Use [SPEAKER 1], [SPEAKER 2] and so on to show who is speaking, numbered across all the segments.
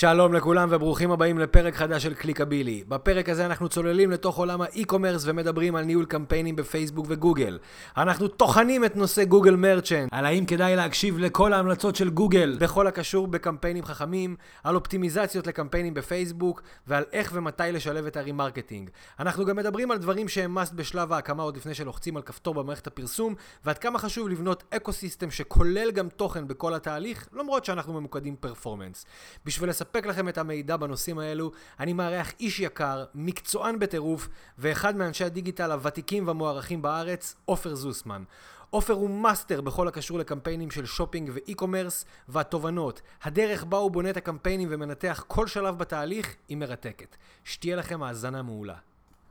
[SPEAKER 1] שלום לכולם וברוכים הבאים לפרק חדש של קליקבילי. בפרק הזה אנחנו צוללים לתוך עולם ה e-commerce ומדברים על ניהול קמפיינים בפייסבוק וגוגל. אנחנו טוחנים את נושא גוגל merchant, על האם כדאי להקשיב לכל ההמלצות של גוגל בכל הקשור בקמפיינים חכמים, על אופטימיזציות לקמפיינים בפייסבוק ועל איך ומתי לשלב את ה remarketing. אנחנו גם מדברים על דברים שהם must בשלב ההקמה עוד לפני שלוחצים על כפתור במערכת הפרסום ועד כמה חשוב לבנות eco שכולל גם תוכן בכל התהליך למרות שאנחנו ממוקדים performance. בשביל לספק לכם את המידע בנושאים האלו, אני מארח איש יקר, מקצוען בטירוף, ואחד מאנשי הדיגיטל הוותיקים והמוערכים בארץ, עופר זוסמן. עופר הוא מאסטר בכל הקשור לקמפיינים של shopping ו e-commerce, והתובנות, הדרך בה הוא בונה את הקמפיינים ומנתח כל שלב בתהליך, היא מרתקת. שתהיה לכם האזנה מעולה.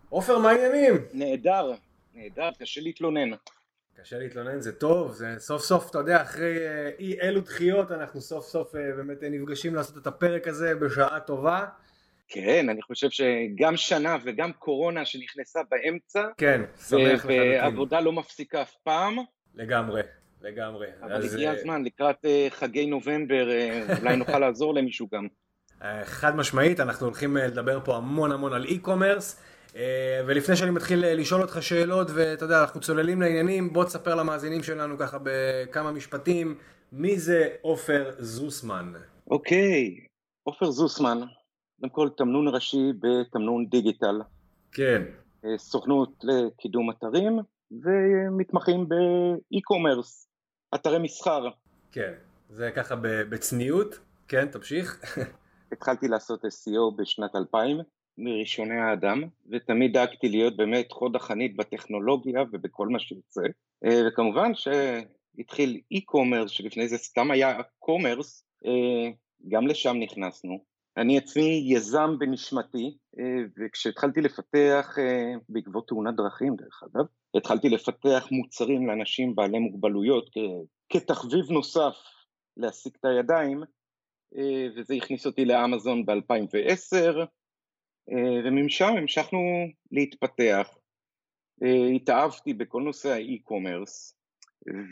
[SPEAKER 1] עופר, מה העניינים?
[SPEAKER 2] נהדר, נהדר, קשה להתלונן.
[SPEAKER 1] קשה להתלונן זה טוב, זה סוף סוף, אתה יודע, אחרי אה, אי אלו דחיות אנחנו סוף סוף אה, באמת אה, נפגשים לעשות את הפרק הזה בשעה טובה.
[SPEAKER 2] כן, אני חושב שגם שנה וגם קורונה שנכנסה באמצע,
[SPEAKER 1] כן, שמח
[SPEAKER 2] ו- ועבודה לא מפסיקה אף פעם,
[SPEAKER 1] לגמרי, לגמרי.
[SPEAKER 2] אבל
[SPEAKER 1] אז,
[SPEAKER 2] הגיע הזמן, לקראת חגי נובמבר, אולי נוכל לעזור למישהו גם.
[SPEAKER 1] חד משמעית, אנחנו הולכים לדבר פה המון המון על אי-קומרס. אה, ולפני שאני מתחיל אה, לשאול אותך שאלות, ואתה יודע, אנחנו צוללים לעניינים, בוא תספר למאזינים שלנו ככה בכמה משפטים, מי זה עופר זוסמן?
[SPEAKER 2] אוקיי, עופר זוסמן, קודם כל תמנון ראשי בתמנון דיגיטל,
[SPEAKER 1] כן,
[SPEAKER 2] אה, סוכנות לקידום אתרים ומתמחים באי-קומרס, אתרי מסחר.
[SPEAKER 1] כן, זה ככה בצניעות, כן, תמשיך.
[SPEAKER 2] התחלתי לעשות SEO בשנת 2000, מראשוני האדם, ותמיד דאגתי להיות באמת חוד החנית בטכנולוגיה ובכל מה שיוצא. אה, וכמובן שהתחיל e-commerce, שלפני זה סתם היה קומרס, אה, גם לשם נכנסנו. אני עצמי יזם בנשמתי, אה, וכשהתחלתי לפתח, בעקבות תאונת דרכים דרך אגב, התחלתי לפתח מוצרים לאנשים בעלי מוגבלויות כתחביב נוסף להשיג את הידיים, וזה הכניס אותי לאמזון ב-2010, ומשם המשכנו להתפתח. אה, התאהבתי בכל נושא האי-קומרס,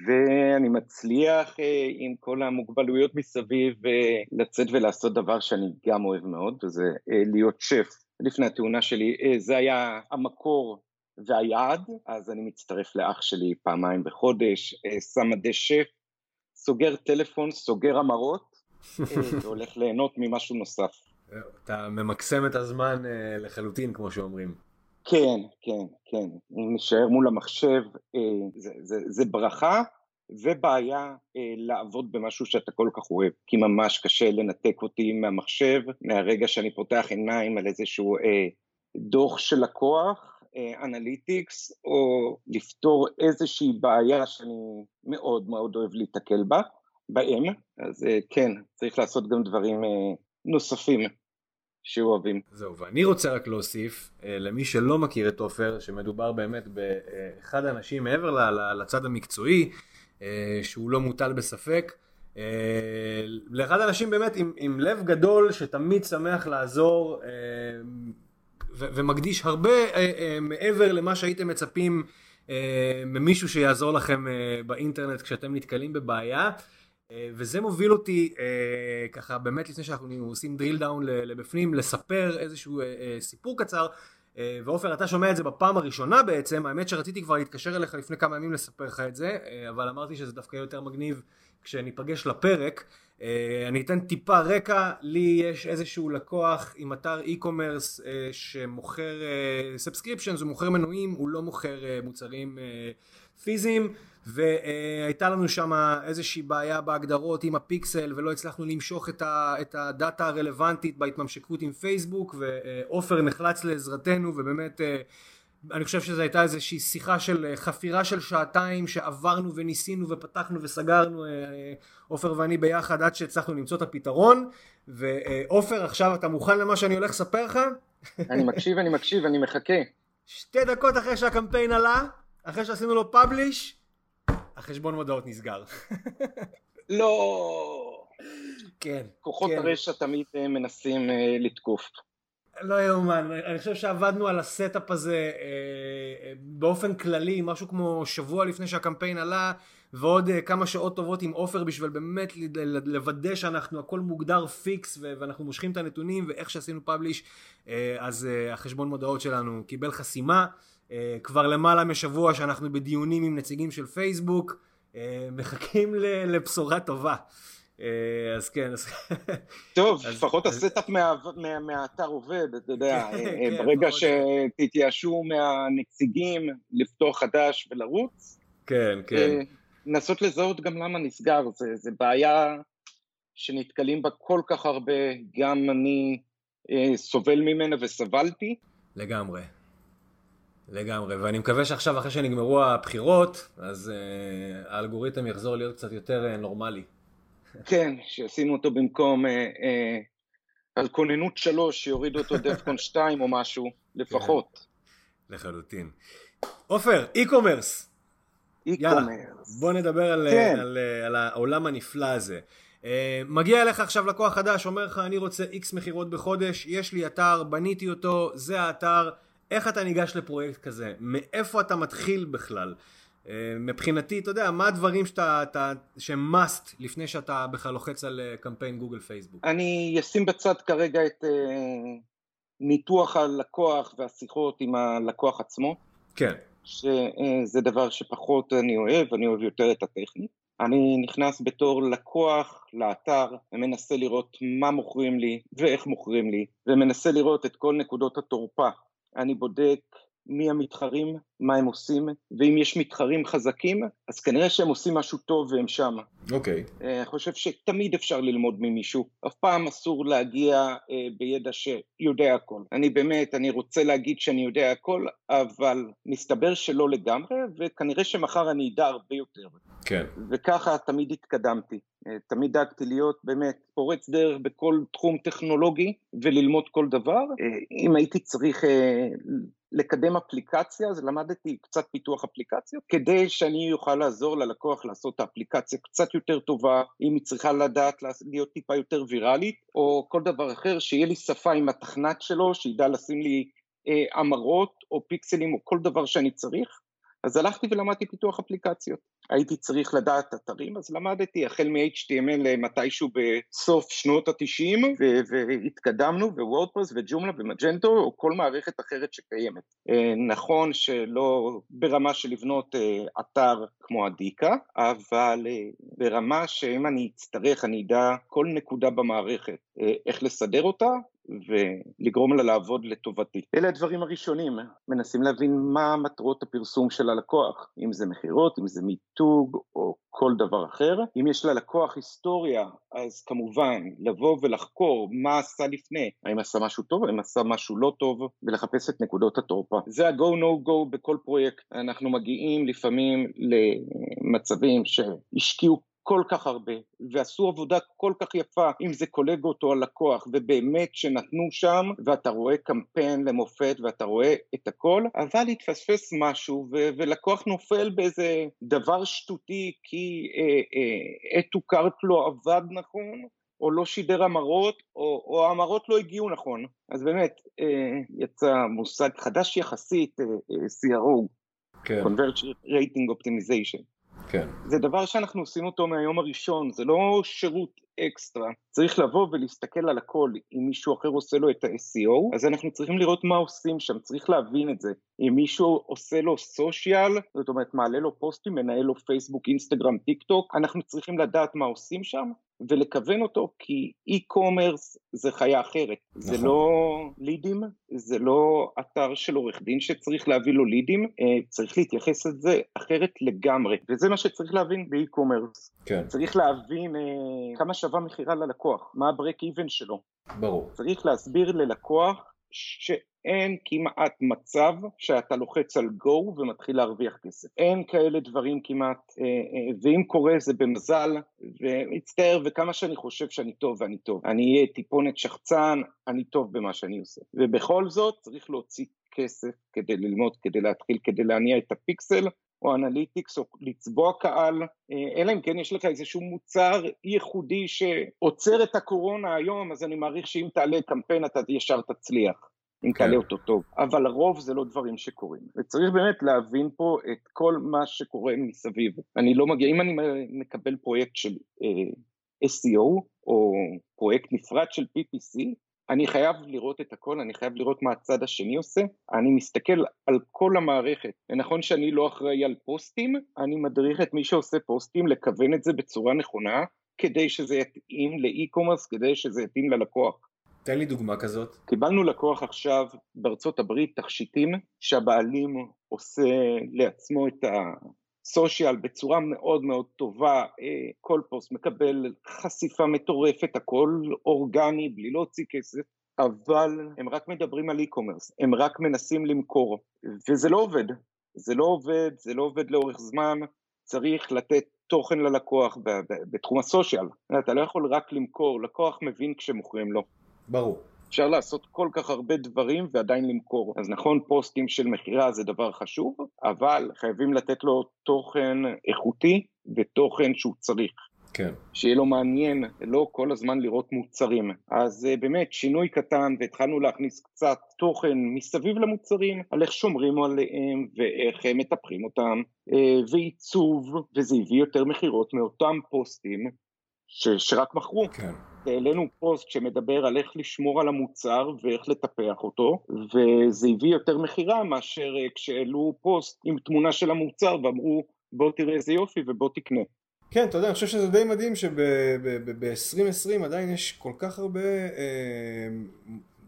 [SPEAKER 2] ואני מצליח אה, עם כל המוגבלויות מסביב אה, לצאת ולעשות דבר שאני גם אוהב מאוד, וזה אה, להיות שף. לפני התאונה שלי, אה, זה היה המקור והיעד, אז אני מצטרף לאח שלי פעמיים בחודש, אה, שם מדי שף, סוגר טלפון, סוגר המרות, אה, והולך ליהנות ממשהו נוסף.
[SPEAKER 1] אתה ממקסם את הזמן אה, לחלוטין, כמו שאומרים.
[SPEAKER 2] כן, כן, כן. אם נשאר מול המחשב, אה, זה, זה, זה ברכה ובעיה אה, לעבוד במשהו שאתה כל כך אוהב, כי ממש קשה לנתק אותי מהמחשב, מהרגע שאני פותח עיניים על איזשהו דוח של לקוח, אנליטיקס, או לפתור איזושהי בעיה שאני מאוד מאוד אוהב להיתקל בה, בהם, אז כן, צריך לעשות גם דברים נוספים שאוהבים.
[SPEAKER 1] זהו, ואני רוצה רק להוסיף, אה, למי שלא מכיר את עופר, שמדובר באמת באחד האנשים מעבר לצד המקצועי, אה, שהוא לא מוטל בספק, אה, לאחד האנשים באמת עם, עם לב גדול שתמיד שמח לעזור ו- ומקדיש הרבה מעבר למה שהייתם מצפים ממישהו שיעזור לכם באינטרנט כשאתם נתקלים בבעיה. אה, וזה מוביל אותי אה, ככה באמת לפני שאנחנו עושים drill down לבפנים לספר איזשהו אה, סיפור קצר. ועופר אתה שומע את זה בפעם הראשונה בעצם. האמת שרציתי כבר להתקשר אליך לפני כמה ימים לספר לך את זה אבל אמרתי שזה דווקא יותר מגניב כשניפגש לפרק. אני אתן טיפה רקע. לי יש איזשהו לקוח עם אתר e-commerce שמוכר subscriptions הוא מוכר מנויים הוא לא מוכר מוצרים פיזיים והייתה לנו שם איזושהי בעיה בהגדרות עם הפיקסל ולא הצלחנו למשוך את, ה, את הדאטה הרלוונטית בהתממשקות עם פייסבוק ועופר נחלץ לעזרתנו ובאמת אה, אני חושב שזו הייתה איזושהי שיחה של אה, חפירה של שעתיים שעברנו וניסינו ופתחנו וסגרנו אה, עופר ואני ביחד עד שהצלחנו למצוא את הפתרון ועופר עכשיו אתה מוכן למה שאני הולך לספר לך?
[SPEAKER 2] אני מקשיב, אני מקשיב, אני מחכה.
[SPEAKER 1] שתי דקות אחרי שהקמפיין עלה אחרי שעשינו לו publish החשבון מודעות נסגר.
[SPEAKER 2] לא.
[SPEAKER 1] כן.
[SPEAKER 2] כוחות
[SPEAKER 1] כן.
[SPEAKER 2] הרשע תמיד אה, מנסים אה, לתקוף.
[SPEAKER 1] לא יאומן, אני חושב שעבדנו על ה setup הזה אה, אה, באופן כללי, משהו כמו שבוע לפני שהקמפיין עלה, ועוד אה, כמה שעות טובות עם עופר בשביל באמת לוודא שאנחנו הכל מוגדר פיקס ואנחנו מושכים את הנתונים ואיך שעשינו publish אה, אז אה, החשבון מודעות שלנו קיבל חסימה אה, כבר למעלה משבוע שאנחנו בדיונים עם נציגים של פייסבוק אה, מחכים לבשורה טובה. אז כן.
[SPEAKER 2] טוב, לפחות ה setup מהאתר עובד, אתה יודע, כן, ברגע שתתייאשו מהנציגים לפתוח חדש ולרוץ,
[SPEAKER 1] כן, כן.
[SPEAKER 2] לנסות לזהות גם למה נסגר, זה, זה בעיה שנתקלים בה כל כך הרבה, גם אני אה, סובל ממנה וסבלתי.
[SPEAKER 1] לגמרי. לגמרי, ואני מקווה שעכשיו אחרי שנגמרו הבחירות, אז אה, האלגוריתם יחזור להיות קצת יותר אה, נורמלי.
[SPEAKER 2] כן, שישימו אותו במקום אה, אה, על כוננות שלוש, שיורידו אותו דפקון שתיים או משהו, לפחות.
[SPEAKER 1] כן, לחלוטין. עופר, אי-קומרס. יאללה, בוא נדבר על, כן. על, על, על העולם הנפלא הזה. Uh, מגיע אליך עכשיו לקוח חדש, אומר לך אני רוצה איקס מכירות בחודש, יש לי אתר, בניתי אותו, זה האתר, איך אתה ניגש לפרויקט כזה? מאיפה אתה מתחיל בכלל? Uh, מבחינתי, אתה יודע, מה הדברים שאתה, אתה, שהם must לפני שאתה בכלל לוחץ על uh, קמפיין גוגל פייסבוק?
[SPEAKER 2] אני אשים בצד כרגע את uh, ניתוח הלקוח והשיחות עם הלקוח עצמו.
[SPEAKER 1] כן.
[SPEAKER 2] שזה דבר שפחות אני אוהב, אני אוהב יותר את הטכני. אני נכנס בתור לקוח לאתר ומנסה לראות מה מוכרים לי ואיך מוכרים לי ומנסה לראות את כל נקודות התורפה. אני בודק מי המתחרים, מה הם עושים, ואם יש מתחרים חזקים, אז כנראה שהם עושים משהו טוב והם שם.
[SPEAKER 1] אוקיי.
[SPEAKER 2] Okay. אה, אני חושב שתמיד אפשר ללמוד ממישהו. אף פעם אסור להגיע אה, בידע שיודע הכל. אני באמת, אני רוצה להגיד שאני יודע הכל, אבל מסתבר שלא לגמרי, וכנראה שמחר אני אדע הרבה יותר.
[SPEAKER 1] כן.
[SPEAKER 2] וככה תמיד התקדמתי. אה, תמיד דאגתי להיות באמת פורץ דרך בכל תחום טכנולוגי וללמוד כל דבר. אם הייתי צריך לקדם אפליקציה, אז למדתי קצת פיתוח אפליקציות, כדי שאני אוכל לעזור ללקוח לעשות את האפליקציה קצת יותר טובה, אם היא צריכה לדעת להיות טיפה יותר ויראלית, או כל דבר אחר, שיהיה לי שפה עם התכנת שלו, שידע לשים לי אה, המרות או פיקסלים או כל דבר שאני צריך. אז הלכתי ולמדתי פיתוח אפליקציות. הייתי צריך לדעת אתרים, אז למדתי החל מ-HTML מתישהו בסוף שנות ה-90, והתקדמנו, ווורדפרס וג'ומלה ומג'נטו, או כל מערכת אחרת שקיימת. אה, נכון שלא ברמה של לבנות אה, אתר כמו הדיקה, אבל אה, ברמה שאם אני אצטרך, אני אדע כל נקודה במערכת, איך לסדר אותה, ולגרום לה לעבוד לטובתי. אלה הדברים הראשונים, מנסים להבין מה מטרות הפרסום של הלקוח, אם זה מכירות, אם זה מיתוג או כל דבר אחר. אם יש ללקוח היסטוריה, אז כמובן לבוא ולחקור מה עשה לפני, האם עשה משהו טוב, האם עשה משהו לא טוב, ולחפש את נקודות התורפה. זה ה-go no go בכל פרויקט. אנחנו מגיעים לפעמים למצבים שהשקיעו כל כך הרבה, ועשו עבודה כל כך יפה, אם זה קולגות או הלקוח, ובאמת שנתנו שם, ואתה רואה קמפיין למופת, ואתה רואה את הכל, אבל התפספס משהו, ו- ולקוח נופל באיזה דבר שטותי, כי אתו אה, קארט אה, לא עבד נכון, או לא שידר המרות, או, או המרות לא הגיעו נכון. אז באמת, אה, יצא מושג חדש יחסית, אה, אה, CRO, כן. Conversion Rate Optimization.
[SPEAKER 1] כן.
[SPEAKER 2] זה דבר שאנחנו עושים אותו מהיום הראשון, זה לא שירות אקסטרה. צריך לבוא ולהסתכל על הכל, אם מישהו אחר עושה לו את ה-SEO, אז אנחנו צריכים לראות מה עושים שם, צריך להבין את זה. אם מישהו עושה לו social, זאת אומרת מעלה לו פוסטים, מנהל לו פייסבוק, אינסטגרם, טיק טוק, אנחנו צריכים לדעת מה עושים שם, ולכוון אותו, כי e-commerce זה חיה אחרת. נכון. זה לא לידים, זה לא אתר של עורך דין שצריך להביא לו לידים, אה, צריך להתייחס לזה אחרת לגמרי, וזה מה שצריך להבין ב-e-commerce.
[SPEAKER 1] כן.
[SPEAKER 2] צריך להבין אה, כמה שווה מכירה ללקוח, מה ה-break even שלו.
[SPEAKER 1] ברור.
[SPEAKER 2] צריך להסביר ללקוח שאין כמעט מצב שאתה לוחץ על go ומתחיל להרוויח כסף. אין כאלה דברים כמעט, אה, אה, ואם קורה זה במזל, ומצטער, וכמה שאני חושב שאני טוב ואני טוב. אני אהיה טיפונת שחצן, אני טוב במה שאני עושה. ובכל זאת צריך להוציא כסף כדי ללמוד, כדי להתחיל, כדי להניע את הפיקסל, או Analytics, או לצבוע קהל, אה, אלא אם כן יש לך איזשהו מוצר ייחודי שעוצר את הקורונה היום, אז אני מעריך שאם תעלה קמפיין אתה ישר תצליח. אם כן. תעלה אותו טוב, אבל לרוב זה לא דברים שקורים. וצריך באמת להבין פה את כל מה שקורה מסביב. אני לא מגיע, אם אני מקבל פרויקט של uh, SEO, או פרויקט נפרד של PPC, אני חייב לראות את הכל, אני חייב לראות מה הצד השני עושה, אני מסתכל על כל המערכת. נכון שאני לא אחראי על פוסטים, אני מדריך את מי שעושה פוסטים לכוון את זה בצורה נכונה, כדי שזה יתאים לאי-קומרס, כדי שזה יתאים ללקוח.
[SPEAKER 1] תן לי דוגמה כזאת.
[SPEAKER 2] קיבלנו לקוח עכשיו בארצות הברית תכשיטים שהבעלים עושה לעצמו את הסושיאל בצורה מאוד מאוד טובה, אה, כל פוסט מקבל חשיפה מטורפת, הכל אורגני בלי להוציא כסף, אבל הם רק מדברים על e-commerce, הם רק מנסים למכור, וזה לא עובד, זה לא עובד, זה לא עובד לאורך זמן, צריך לתת תוכן ללקוח בתחום הסושיאל, אתה לא יכול רק למכור, לקוח מבין כשמוכרים לו.
[SPEAKER 1] ברור.
[SPEAKER 2] אפשר לעשות כל כך הרבה דברים ועדיין למכור. אז נכון, פוסטים של מכירה זה דבר חשוב, אבל חייבים לתת לו תוכן איכותי ותוכן שהוא צריך.
[SPEAKER 1] כן.
[SPEAKER 2] שיהיה לו מעניין, לא כל הזמן לראות מוצרים. אז uh, באמת, שינוי קטן, והתחלנו להכניס קצת תוכן מסביב למוצרים, על איך שומרים עליהם ואיך הם מטפחים אותם, uh, ועיצוב, וזה הביא יותר מכירות מאותם פוסטים ש, שרק מכרו.
[SPEAKER 1] כן.
[SPEAKER 2] העלינו פוסט שמדבר על איך לשמור על המוצר ואיך לטפח אותו, וזה הביא יותר מכירה מאשר אה, כשהעלו פוסט עם תמונה של המוצר ואמרו בוא תראה איזה יופי ובוא תקנה.
[SPEAKER 1] כן, אתה יודע, אני חושב שזה די מדהים שב-2020 עדיין יש כל כך הרבה אה,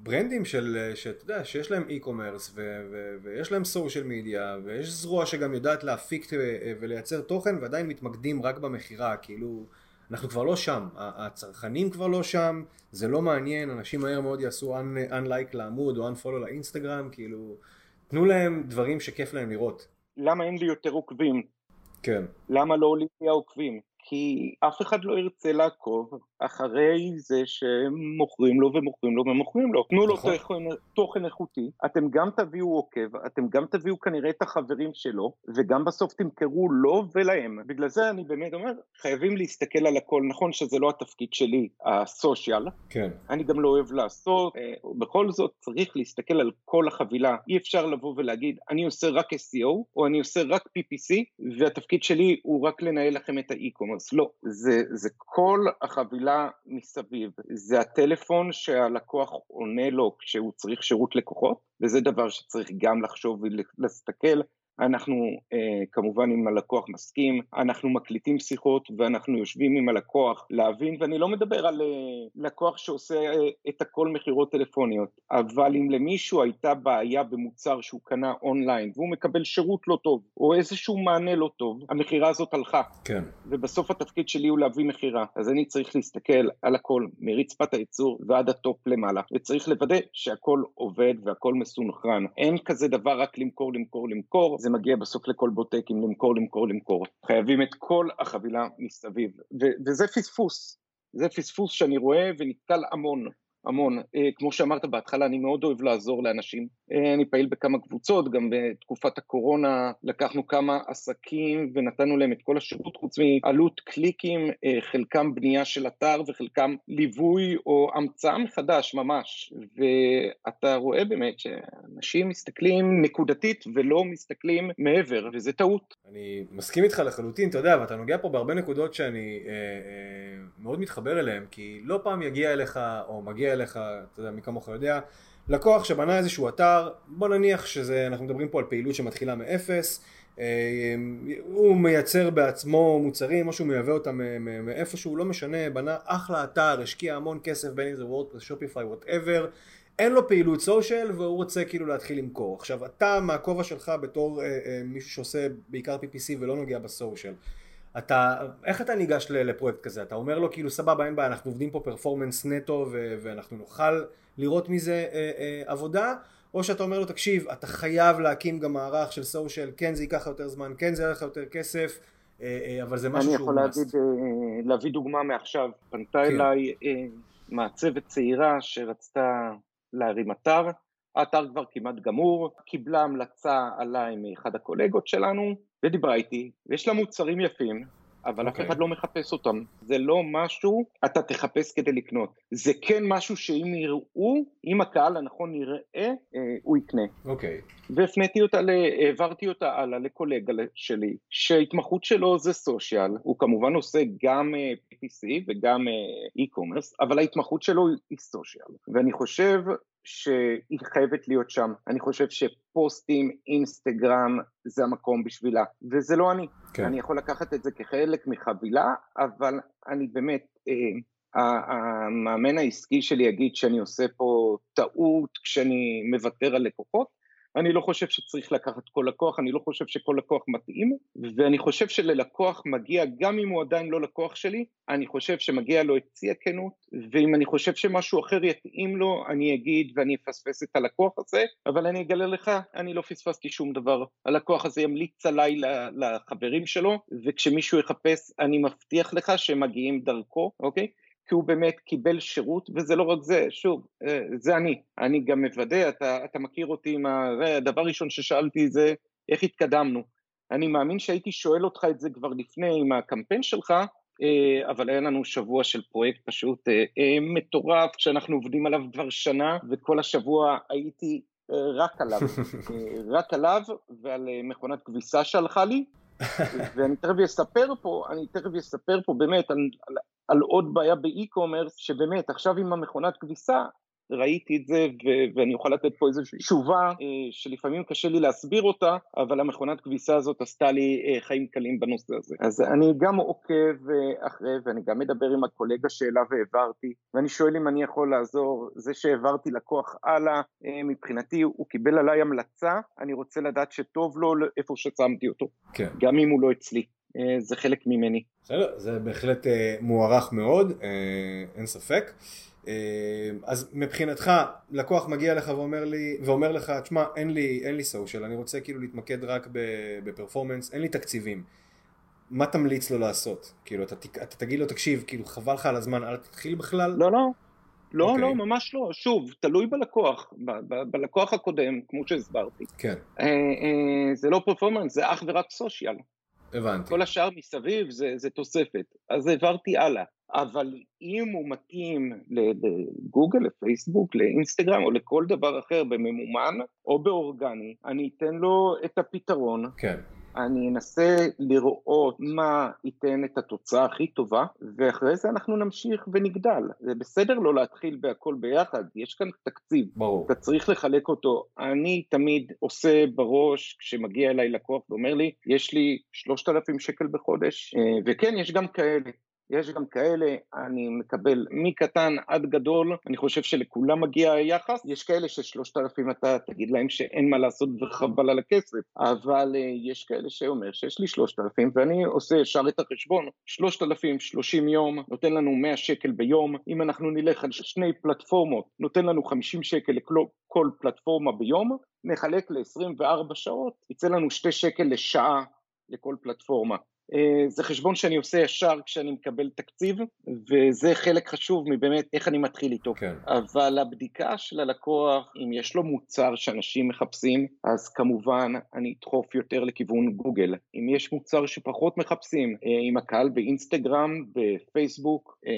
[SPEAKER 1] ברנדים של, שאתה יודע, שיש להם e-commerce ויש להם סושיאל מדיה ויש זרוע שגם יודעת להפיק אה, ולייצר תוכן ועדיין מתמקדים רק במכירה, כאילו... אנחנו כבר לא שם, הצרכנים כבר לא שם, זה לא מעניין, אנשים מהר מאוד יעשו unlike לעמוד או unfollow לאינסטגרם, כאילו, תנו להם דברים שכיף להם לראות.
[SPEAKER 2] למה אין לי יותר עוקבים?
[SPEAKER 1] כן.
[SPEAKER 2] למה לא עולים לי העוקבים? כי אף אחד לא ירצה לעקוב אחרי זה שמוכרים לו ומוכרים לו ומוכרים לו. תנו לו נכון. תוכן, תוכן איכותי, אתם גם תביאו עוקב, אתם גם תביאו כנראה את החברים שלו, וגם בסוף תמכרו לו ולהם. בגלל זה אני באמת אומר, חייבים להסתכל על הכל. נכון שזה לא התפקיד שלי, הסושיאל.
[SPEAKER 1] כן.
[SPEAKER 2] אני גם לא אוהב לעשות, אה, בכל זאת צריך להסתכל על כל החבילה. אי אפשר לבוא ולהגיד, אני עושה רק SEO, או אני עושה רק PPC, והתפקיד שלי הוא רק לנהל לכם את ה e-commerce. לא, זה, זה כל החבילה. מסביב, זה הטלפון שהלקוח עונה לו כשהוא צריך שירות לקוחות, וזה דבר שצריך גם לחשוב ולהסתכל אנחנו אה, כמובן אם הלקוח מסכים, אנחנו מקליטים שיחות ואנחנו יושבים עם הלקוח להבין, ואני לא מדבר על אה, לקוח שעושה אה, את הכל מכירות טלפוניות, אבל אם למישהו הייתה בעיה במוצר שהוא קנה אונליין והוא מקבל שירות לא טוב, או איזשהו מענה לא טוב, המכירה הזאת הלכה.
[SPEAKER 1] כן.
[SPEAKER 2] ובסוף התפקיד שלי הוא להביא מכירה, אז אני צריך להסתכל על הכל, מרצפת הייצור ועד ה top למעלה, וצריך לוודא שהכל עובד והכל מסונכרן. אין כזה דבר רק למכור, למכור, למכור. זה מגיע בסוף לכל בוטקים למכור, למכור, למכור. חייבים את כל החבילה מסביב, ו- וזה פספוס, זה פספוס שאני רואה ונתקל המון. המון. אה, כמו שאמרת בהתחלה, אני מאוד אוהב לעזור לאנשים. אה, אני פעיל בכמה קבוצות, גם בתקופת הקורונה לקחנו כמה עסקים ונתנו להם את כל השירות, חוץ מעלות קליקים, אה, חלקם בנייה של אתר וחלקם ליווי או המצאה מחדש ממש. ואתה רואה באמת שאנשים מסתכלים נקודתית ולא מסתכלים מעבר, וזה טעות.
[SPEAKER 1] אני מסכים איתך לחלוטין, אתה יודע, ואתה נוגע פה בהרבה נקודות שאני אה, אה, מאוד מתחבר אליהן, כי לא פעם יגיע אליך, או מגיע אליך, אתה יודע, מי כמוך יודע, לקוח שבנה איזשהו אתר, בוא נניח שזה, אנחנו מדברים פה על פעילות שמתחילה מאפס, אה, הוא מייצר בעצמו מוצרים או שהוא מייבא אותם מאיפשהו, לא משנה, בנה אחלה אתר, השקיע המון כסף בין אם זה WordPress, Shopify, whatever, אין לו פעילות social והוא רוצה כאילו להתחיל למכור. עכשיו אתה מהכובע שלך בתור אה, אה, מישהו שעושה בעיקר PPC ולא נוגע ב social, אתה, איך אתה ניגש לפרויקט כזה? אתה אומר לו כאילו סבבה אין בעיה אנחנו עובדים פה פרפורמנס נטו ו- ואנחנו נוכל לראות מזה אה, אה, עבודה או שאתה אומר לו תקשיב אתה חייב להקים גם מערך של סושיאל כן זה ייקח יותר זמן כן זה יהיה לך יותר כסף אה, אה, אבל זה משהו שהוא
[SPEAKER 2] אני יכול להגיד, אה, להביא דוגמה מעכשיו. פנתה כן. אליי אה, מעצבת צעירה שרצתה להרים אתר. האתר כבר כמעט גמור, קיבלה המלצה עליי מאחד הקולגות שלנו ודיברה איתי, ויש לה מוצרים יפים, אבל okay. אף
[SPEAKER 1] אוקיי.
[SPEAKER 2] אחד לא מחפש אותם. זה לא משהו אתה תחפש כדי לקנות. זה כן משהו שאם יראו, אם הקהל הנכון יראה, אה, הוא יקנה.
[SPEAKER 1] אוקיי. Okay.
[SPEAKER 2] והפניתי אותה, העברתי אותה הלאה לקולגה שלי, שההתמחות שלו זה סושיאל, הוא כמובן עושה גם אה, PPC וגם e-commerce, אבל ההתמחות שלו היא סושיאל. ואני חושב שהיא חייבת להיות שם. אני חושב שפוסטים, אינסטגרם, זה המקום בשבילה, וזה לא אני. כן. אני יכול לקחת את זה כחלק מחבילה, אבל אני באמת, אה, המאמן העסקי שלי יגיד שאני עושה פה טעות כשאני מוותר על לקוחות, אני לא חושב שצריך לקחת כל לקוח, אני לא חושב שכל לקוח מתאים, ואני חושב שללקוח מגיע, גם אם הוא עדיין לא לקוח שלי, אני חושב שמגיע לו את שיא הכנות, ואם אני חושב שמשהו אחר יתאים לו, אני אגיד ואני אפספס את הלקוח הזה, אבל אני אגלה לך, אני לא פספסתי שום דבר. הלקוח הזה ימליץ עליי לחברים שלו, וכשמישהו יחפש, אני מבטיח לך שהם מגיעים דרכו, אוקיי? כי הוא באמת קיבל שירות, וזה לא רק זה, שוב, אה, זה אני, אני גם מוודא, אתה, אתה מכיר אותי עם ה... הדבר ראשון ששאלתי זה איך התקדמנו. אני מאמין שהייתי שואל אותך את זה כבר לפני עם הקמפיין שלך, אה, אבל היה לנו שבוע של פרויקט פשוט אה, מטורף, שאנחנו עובדים עליו כבר שנה, וכל השבוע הייתי רק עליו, רק עליו ועל מכונת כביסה שהלכה לי, ואני תכף אספר פה, אני תכף אספר פה באמת על, על, על עוד בעיה באי-קומרס, שבאמת עכשיו עם המכונת כביסה, ראיתי את זה ו- ואני אוכל לתת פה איזושהי תשובה אה, שלפעמים קשה לי להסביר אותה, אבל המכונת כביסה הזאת עשתה לי אה, חיים קלים בנושא הזה. אז אני גם עוקב אה, אחרי ואני גם מדבר עם הקולגה שאליו העברתי, ואני שואל אם אני יכול לעזור. זה שהעברתי לקוח הלאה, מבחינתי הוא קיבל עליי המלצה, אני רוצה לדעת שטוב לו איפה ששמתי אותו, כן. גם אם הוא לא אצלי. זה חלק ממני.
[SPEAKER 1] בסדר, זה בהחלט מוערך מאוד, אין ספק. אה, אז מבחינתך לקוח מגיע לך ואומר לי ואומר לך תשמע אין לי אין לי סושיאל אני רוצה כאילו להתמקד רק בפרפורמנס אין לי תקציבים מה תמליץ לו לעשות כאילו אתה, אתה תגיד לו תקשיב כאילו חבל לך על הזמן אל תתחיל בכלל
[SPEAKER 2] לא לא לא okay. אוקיי. לא ממש לא שוב תלוי בלקוח ב, ב, בלקוח הקודם כמו שהסברתי
[SPEAKER 1] כן
[SPEAKER 2] אה, אה, זה לא פרפורמנס זה אך ורק סושיאל
[SPEAKER 1] הבנתי
[SPEAKER 2] כל השאר מסביב זה, זה תוספת אז העברתי הלאה אבל אם הוא מתאים לגוגל, לפייסבוק, לאינסטגרם או לכל דבר אחר בממומן או באורגני, אני אתן לו את הפתרון.
[SPEAKER 1] כן.
[SPEAKER 2] אני אנסה לראות מה ייתן את התוצאה הכי טובה, ואחרי זה אנחנו נמשיך ונגדל. זה בסדר לא להתחיל בהכל ביחד, יש כאן תקציב.
[SPEAKER 1] ברור.
[SPEAKER 2] אתה צריך לחלק אותו. אני תמיד עושה בראש, כשמגיע אליי לקוח ואומר לי, יש לי 3,000 שקל בחודש, אה, וכן, יש גם כאלה. יש גם כאלה, אני מקבל מקטן עד גדול, אני חושב שלכולם מגיע יחס, יש כאלה ששלושת אלפים אתה תגיד להם שאין מה לעשות וחבל על הכסף, אבל uh, יש כאלה שאומר שיש לי שלושת אלפים ואני עושה ישר את החשבון, שלושת אלפים שלושים יום, נותן לנו מאה שקל ביום, אם אנחנו נלך על שני פלטפורמות, נותן לנו חמישים שקל לכל פלטפורמה ביום, נחלק ל-24 שעות, יצא לנו שתי שקל לשעה לכל פלטפורמה. אה, זה חשבון שאני עושה ישר כשאני מקבל תקציב, וזה חלק חשוב מבאמת איך אני מתחיל איתו.
[SPEAKER 1] כן.
[SPEAKER 2] אבל הבדיקה של הלקוח, אם יש לו מוצר שאנשים מחפשים, אז כמובן אני אדחוף יותר לכיוון גוגל. אם יש מוצר שפחות מחפשים, עם אה, הקהל באינסטגרם, בפייסבוק, אה,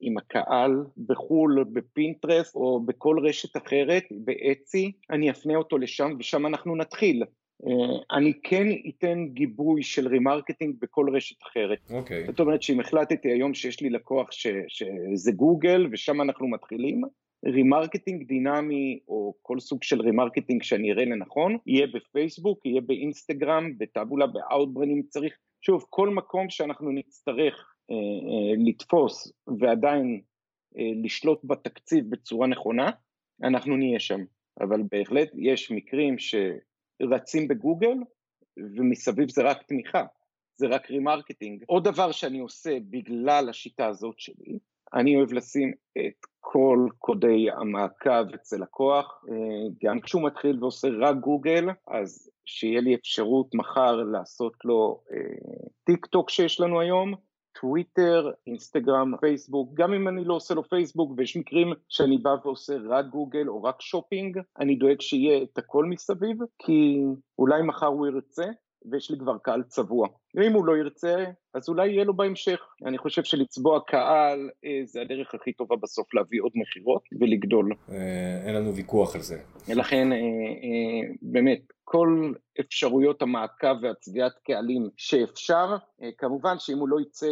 [SPEAKER 2] עם הקהל בחו"ל, בפינטרסט, או בכל רשת אחרת, באצי, אני אפנה אותו לשם ושם אנחנו נתחיל. אה, אני כן אתן גיבוי של remarketing בכל רשת אחרת.
[SPEAKER 1] אוקיי. Okay.
[SPEAKER 2] זאת אומרת שאם החלטתי היום שיש לי לקוח ש, שזה גוגל ושם אנחנו מתחילים, remarketing דינמי או כל סוג של remarketing שאני אראה לנכון, יהיה בפייסבוק, יהיה באינסטגרם, ב Taboola, ב Outbrain אם צריך. שוב, כל מקום שאנחנו נצטרך אה, אה, לתפוס ועדיין אה, לשלוט בתקציב בצורה נכונה, אנחנו נהיה שם. אבל בהחלט יש מקרים ש... רצים בגוגל, ומסביב זה רק תמיכה, זה רק remarketing. עוד דבר שאני עושה בגלל השיטה הזאת שלי, אני אוהב לשים את כל קודי המעקב אצל לקוח, אה, גם כשהוא מתחיל ועושה רק גוגל, אז שיהיה לי אפשרות מחר לעשות לו אה, טיק טוק שיש לנו היום, טוויטר, אינסטגרם, פייסבוק, גם אם אני לא עושה לו פייסבוק ויש מקרים שאני בא ועושה רק גוגל או רק שופינג, אני דואג שיהיה את הכל מסביב, כי אולי מחר הוא ירצה ויש לי כבר קהל צבוע. ואם הוא לא ירצה, אז אולי יהיה לו בהמשך. אני חושב שלצבוע קהל אה, זה הדרך הכי טובה בסוף להביא עוד מכירות ולגדול.
[SPEAKER 1] אה, אין לנו ויכוח על זה.
[SPEAKER 2] ולכן אה, באמת, כל אפשרויות המעקב והצביעת קהלים שאפשר, כמובן שאם הוא לא יצא,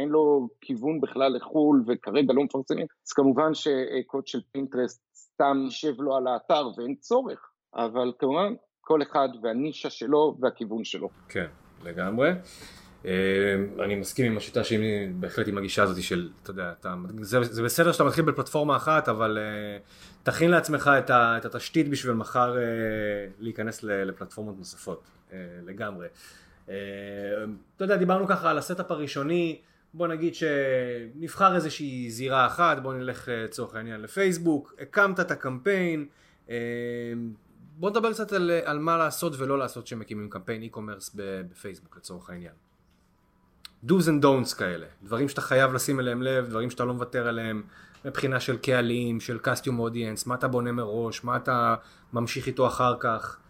[SPEAKER 2] אין לו כיוון בכלל לחו"ל וכרגע לא מפרסמים, אז כמובן שקוד של פינטרסט סתם יישב לו על האתר ואין צורך, אבל כמובן כל אחד והנישה שלו והכיוון שלו.
[SPEAKER 1] כן, לגמרי. אה, אני מסכים עם השיטה שהיא בהחלט עם הגישה הזאת של, אתה יודע, אתה, זה, זה בסדר שאתה מתחיל בפלטפורמה אחת, אבל uh, תכין לעצמך את, ה, את התשתית בשביל מחר uh, להיכנס לפלטפורמות נוספות, uh, לגמרי. Uh, אתה יודע, דיברנו ככה על ה setup הראשוני, בוא נגיד שנבחר איזושהי זירה אחת, בוא נלך לצורך העניין לפייסבוק, הקמת את הקמפיין, uh, בוא נדבר קצת על, על מה לעשות ולא לעשות כשמקימים קמפיין e-commerce בפייסבוק לצורך העניין. do's and don'ts כאלה, דברים שאתה חייב לשים אליהם לב, דברים שאתה לא מוותר עליהם מבחינה של קהלים, של custom audience, מה אתה בונה מראש, מה אתה ממשיך איתו אחר כך,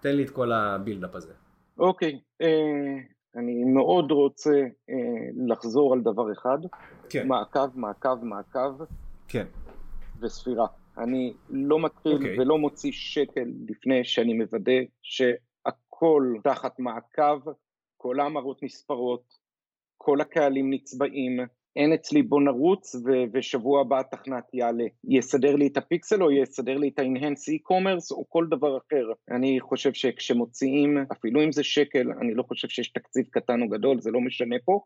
[SPEAKER 1] תן לי את כל הבילדאפ הזה.
[SPEAKER 2] אוקיי, okay, uh, אני מאוד רוצה uh, לחזור על דבר אחד, כן. מעקב, מעקב, מעקב,
[SPEAKER 1] כן.
[SPEAKER 2] וספירה. אני לא מתחיל okay. אוקיי. ולא מוציא שקל לפני שאני מוודא שהכל תחת מעקב, כל ההמרות נספרות, כל הקהלים נצבעים, אין אצלי בוא נרוץ ו- ושבוע הבא התכנת יעלה, יסדר לי את הפיקסל או יסדר לי את ה-enhance e-commerce או כל דבר אחר. אני חושב שכשמוציאים, אפילו אם זה שקל, אני לא חושב שיש תקציב קטן או גדול, זה לא משנה פה.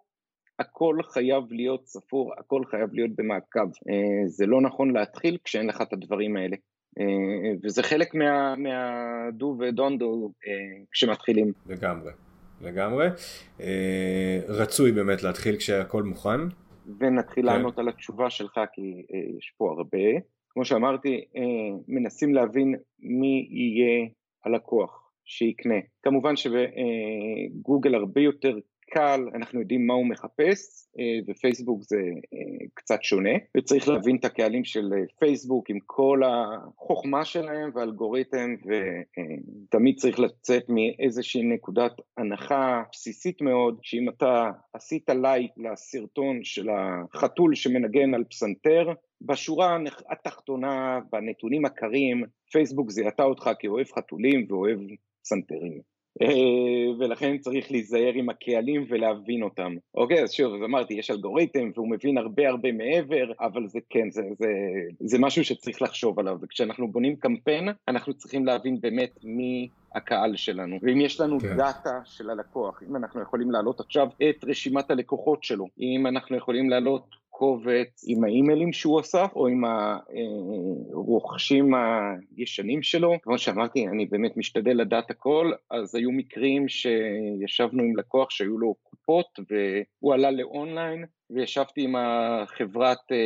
[SPEAKER 2] הכל חייב להיות ספור, הכל חייב להיות במעקב. אה, זה לא נכון להתחיל כשאין לך את הדברים האלה. אה, וזה חלק מה-do ו-don't do אה, כשמתחילים.
[SPEAKER 1] לגמרי. לגמרי. רצוי באמת להתחיל כשהכל מוכן.
[SPEAKER 2] ונתחיל כן. לענות על התשובה שלך כי יש פה הרבה. כמו שאמרתי, מנסים להבין מי יהיה הלקוח שיקנה. כמובן שבגוגל הרבה יותר קל, אנחנו יודעים מה הוא מחפש, אה, ופייסבוק זה אה, קצת שונה, וצריך להבין את הקהלים של אה, פייסבוק עם כל החוכמה שלהם והאלגוריתם, ותמיד צריך לצאת מאיזושהי נקודת הנחה בסיסית מאוד, שאם אתה עשית לייק לסרטון של החתול שמנגן על פסנתר, בשורה התחתונה, בנתונים הקרים, פייסבוק זיהתה אותך כאוהב חתולים ואוהב פסנתרים. אה, ולכן צריך להיזהר עם הקהלים ולהבין אותם. אוקיי, אז שוב, אז אמרתי, יש אלגוריתם והוא מבין הרבה הרבה מעבר, אבל זה כן, זה, זה, זה משהו שצריך לחשוב עליו, וכשאנחנו בונים קמפיין, אנחנו צריכים להבין באמת מי הקהל שלנו. ואם יש לנו כן. דאטה של הלקוח, אם אנחנו יכולים להעלות עכשיו את רשימת הלקוחות שלו, אם אנחנו יכולים להעלות קובץ עם האימיילים שהוא אסף או עם הרוכשים הישנים שלו. כמו שאמרתי, אני באמת משתדל לדעת הכל, אז היו מקרים שישבנו עם לקוח שהיו לו קופות והוא עלה לאונליין וישבתי עם החברת אה,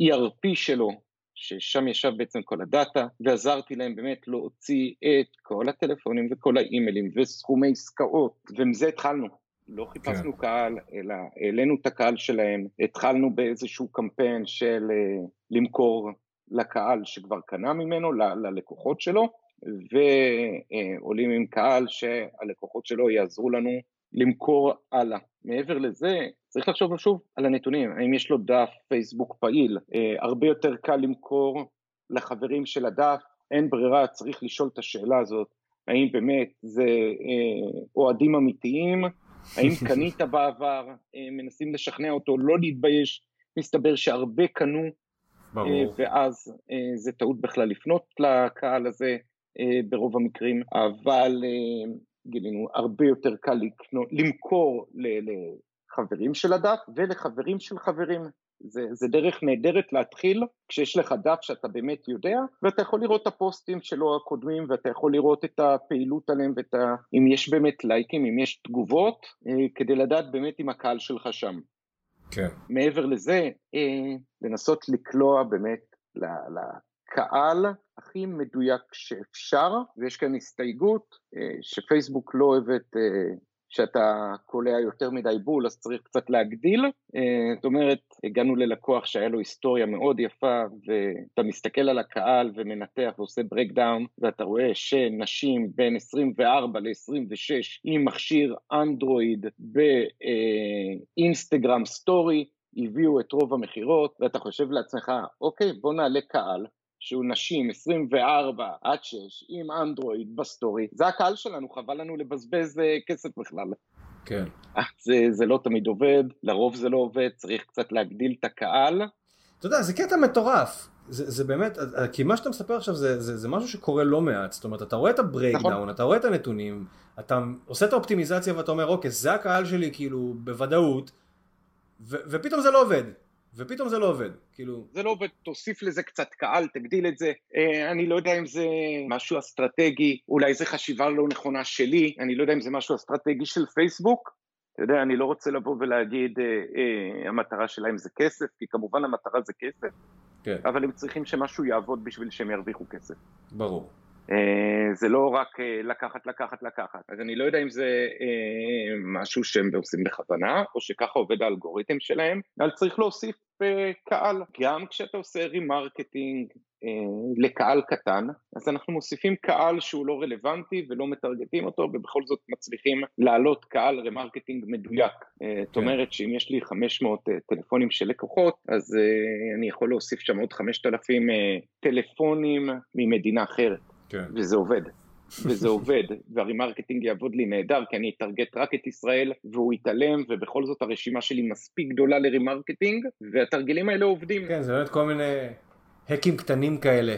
[SPEAKER 2] ERP שלו ששם ישב בעצם כל הדאטה, ועזרתי להם באמת להוציא את כל הטלפונים וכל האימיילים וסכומי עסקאות, ומזה התחלנו. לא חיפשנו כן. קהל, אלא העלינו את הקהל שלהם, התחלנו באיזשהו קמפיין של uh, למכור לקהל שכבר קנה ממנו, ל- ללקוחות שלו, ועולים uh, עם קהל שהלקוחות שלו יעזרו לנו למכור הלאה. מעבר לזה, צריך לחשוב שוב על הנתונים, האם יש לו דף פייסבוק פעיל, uh, הרבה יותר קל למכור לחברים של הדף, אין ברירה, צריך לשאול את השאלה הזאת, האם באמת זה uh, אוהדים אמיתיים, האם קנית בעבר, אה, מנסים לשכנע אותו לא להתבייש, מסתבר שהרבה קנו, ברור. אה, ואז אה, זה טעות בכלל לפנות לקהל הזה ברוב המקרים, אבל גילינו הרבה יותר קל לקנות, למכור לחברים של הדף ולחברים של חברים. זה, זה דרך נהדרת להתחיל כשיש לך דף שאתה באמת יודע ואתה יכול לראות את הפוסטים שלו הקודמים ואתה יכול לראות את הפעילות עליהם ואת ה... אם יש באמת לייקים, אם יש תגובות אה, כדי לדעת באמת אם הקהל שלך שם.
[SPEAKER 1] כן.
[SPEAKER 2] מעבר לזה, אה, לנסות לקלוע באמת לקהל הכי מדויק שאפשר ויש כאן הסתייגות אה, שפייסבוק לא אוהבת כשאתה קולע יותר מדי בול אז צריך קצת להגדיל, אה, זאת אומרת הגענו ללקוח שהיה לו היסטוריה מאוד יפה ואתה מסתכל על הקהל ומנתח ועושה ברקדאון ואתה רואה שנשים בין 24 ל-26 עם מכשיר אנדרואיד באינסטגרם story הביאו את רוב המכירות ואתה חושב לעצמך אוקיי בוא נעלה קהל שהוא נשים 24 עד 6 עם אנדרואיד ב story, זה הקהל שלנו, חבל לנו לבזבז אה, כסף בכלל.
[SPEAKER 1] כן.
[SPEAKER 2] זה, זה לא תמיד עובד, לרוב זה לא עובד, צריך קצת להגדיל את הקהל.
[SPEAKER 1] אתה יודע, זה קטע מטורף. זה, זה באמת, כי מה שאתה מספר עכשיו זה, זה, זה משהו שקורה לא מעט, זאת אומרת, אתה רואה את ה breakdown, נכון. אתה רואה את הנתונים, אתה עושה את האופטימיזציה ואתה אומר, אוקיי, זה הקהל שלי כאילו בוודאות, ו, ופתאום זה לא עובד. ופתאום זה לא עובד, כאילו...
[SPEAKER 2] זה לא עובד, תוסיף לזה קצת קהל, תגדיל את זה. אה, אני לא יודע אם זה משהו אסטרטגי, אולי זה חשיבה לא נכונה שלי, אני לא יודע אם זה משהו אסטרטגי של פייסבוק. אתה יודע, אני לא רוצה לבוא ולהגיד אה, אה, המטרה שלהם זה כסף, כי כמובן המטרה זה כסף, כן. אבל הם צריכים שמשהו יעבוד בשביל שהם ירוויחו כסף.
[SPEAKER 1] ברור.
[SPEAKER 2] אה, זה לא רק אה, לקחת, לקחת, לקחת. אז אני לא יודע אם זה אה, משהו שהם עושים בכוונה, או שככה עובד האלגוריתם שלהם, אבל צריך להוסיף קהל. גם כשאתה עושה remarketing לקהל קטן, אז אנחנו מוסיפים קהל שהוא לא רלוונטי ולא מטרגטים אותו, ובכל זאת מצליחים להעלות קהל remarketing מדויק. זאת כן. אומרת שאם יש לי 500 טלפונים של לקוחות, אז אני יכול להוסיף שם עוד 5,000 טלפונים ממדינה אחרת. כן. וזה עובד. וזה עובד, וה remarketing יעבוד לי נהדר, כי אני אטרגט רק את ישראל, והוא יתעלם, ובכל זאת הרשימה שלי מספיק גדולה ל remarketing, והתרגילים האלה עובדים.
[SPEAKER 1] כן, זה באמת כל מיני האקים קטנים כאלה.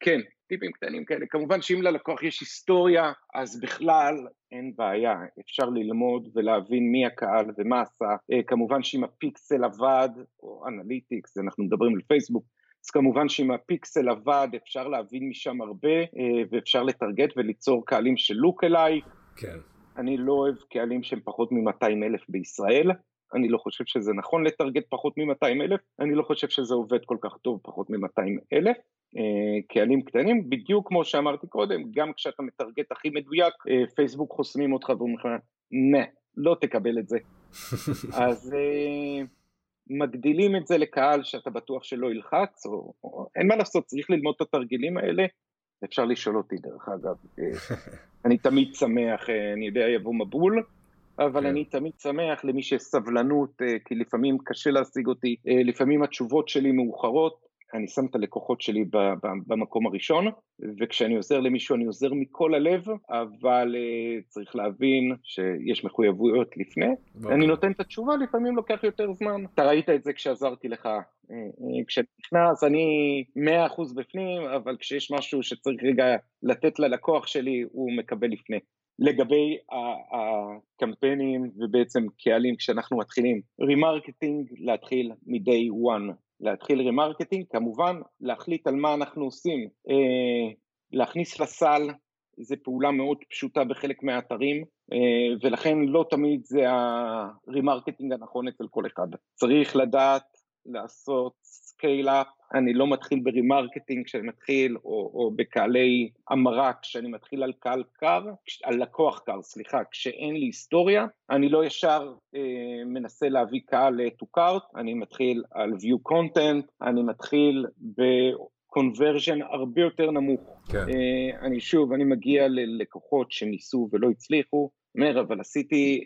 [SPEAKER 2] כן, טיפים קטנים כאלה. כמובן שאם ללקוח יש היסטוריה, אז בכלל אין בעיה, אפשר ללמוד ולהבין מי הקהל ומה עשה. אה, כמובן שאם הפיקסל עבד, או Analytics, אנחנו מדברים על פייסבוק, אז כמובן שאם הפיקסל עבד אפשר להבין משם הרבה אה, ואפשר לטרגט וליצור קהלים של lookalike.
[SPEAKER 1] כן.
[SPEAKER 2] אני לא אוהב קהלים שהם פחות מ-200 אלף בישראל, אני לא חושב שזה נכון לטרגט פחות מ-200 אלף, אני לא חושב שזה עובד כל כך טוב פחות מ-200 אלף. אה, קהלים קטנים, בדיוק כמו שאמרתי קודם, גם כשאתה מטרגט הכי מדויק, אה, פייסבוק חוסמים אותך ואומרים לך, נה, לא תקבל את זה. אז מגדילים את זה לקהל שאתה בטוח שלא ילחץ, או, או אין מה לעשות, צריך ללמוד את התרגילים האלה. אפשר לשאול אותי דרך אגב, אה, אני תמיד שמח, אה, אני יודע יבוא מבול, אבל כן. אני תמיד שמח למי שיש סבלנות, אה, כי לפעמים קשה להשיג אותי, לפעמים התשובות שלי מאוחרות, אני שם את הלקוחות שלי במקום הראשון, וכשאני עוזר למישהו אני עוזר מכל הלב, אבל uh, צריך להבין שיש מחויבויות לפני. בוא. אני נותן את התשובה, לפעמים לוקח יותר זמן. אתה ראית את זה כשעזרתי לך. אה, אה, כשנכנס אני 100% בפנים, אבל כשיש משהו שצריך רגע לתת ללקוח שלי, הוא מקבל לפני. לגבי הקמפיינים ובעצם קהלים כשאנחנו מתחילים, remarketing להתחיל מ-day one. להתחיל remarketing, כמובן להחליט על מה אנחנו עושים, אה, להכניס לסל זה פעולה מאוד פשוטה בחלק מהאתרים אה, ולכן לא תמיד זה ה remarketing הנכון אצל כל אחד. צריך לדעת לעשות scale up, אני לא מתחיל ב remarketing כשאני מתחיל, או, או בקהלי המרה כשאני מתחיל על קהל קר, על לקוח קר, סליחה, כשאין לי היסטוריה, אני לא ישר אה, מנסה להביא קהל to cart, אני מתחיל על view content, אני מתחיל ב... קונברז'ן הרבה יותר נמוך. כן. Uh, אני שוב, אני מגיע ללקוחות שניסו ולא הצליחו, אומר, אבל עשיתי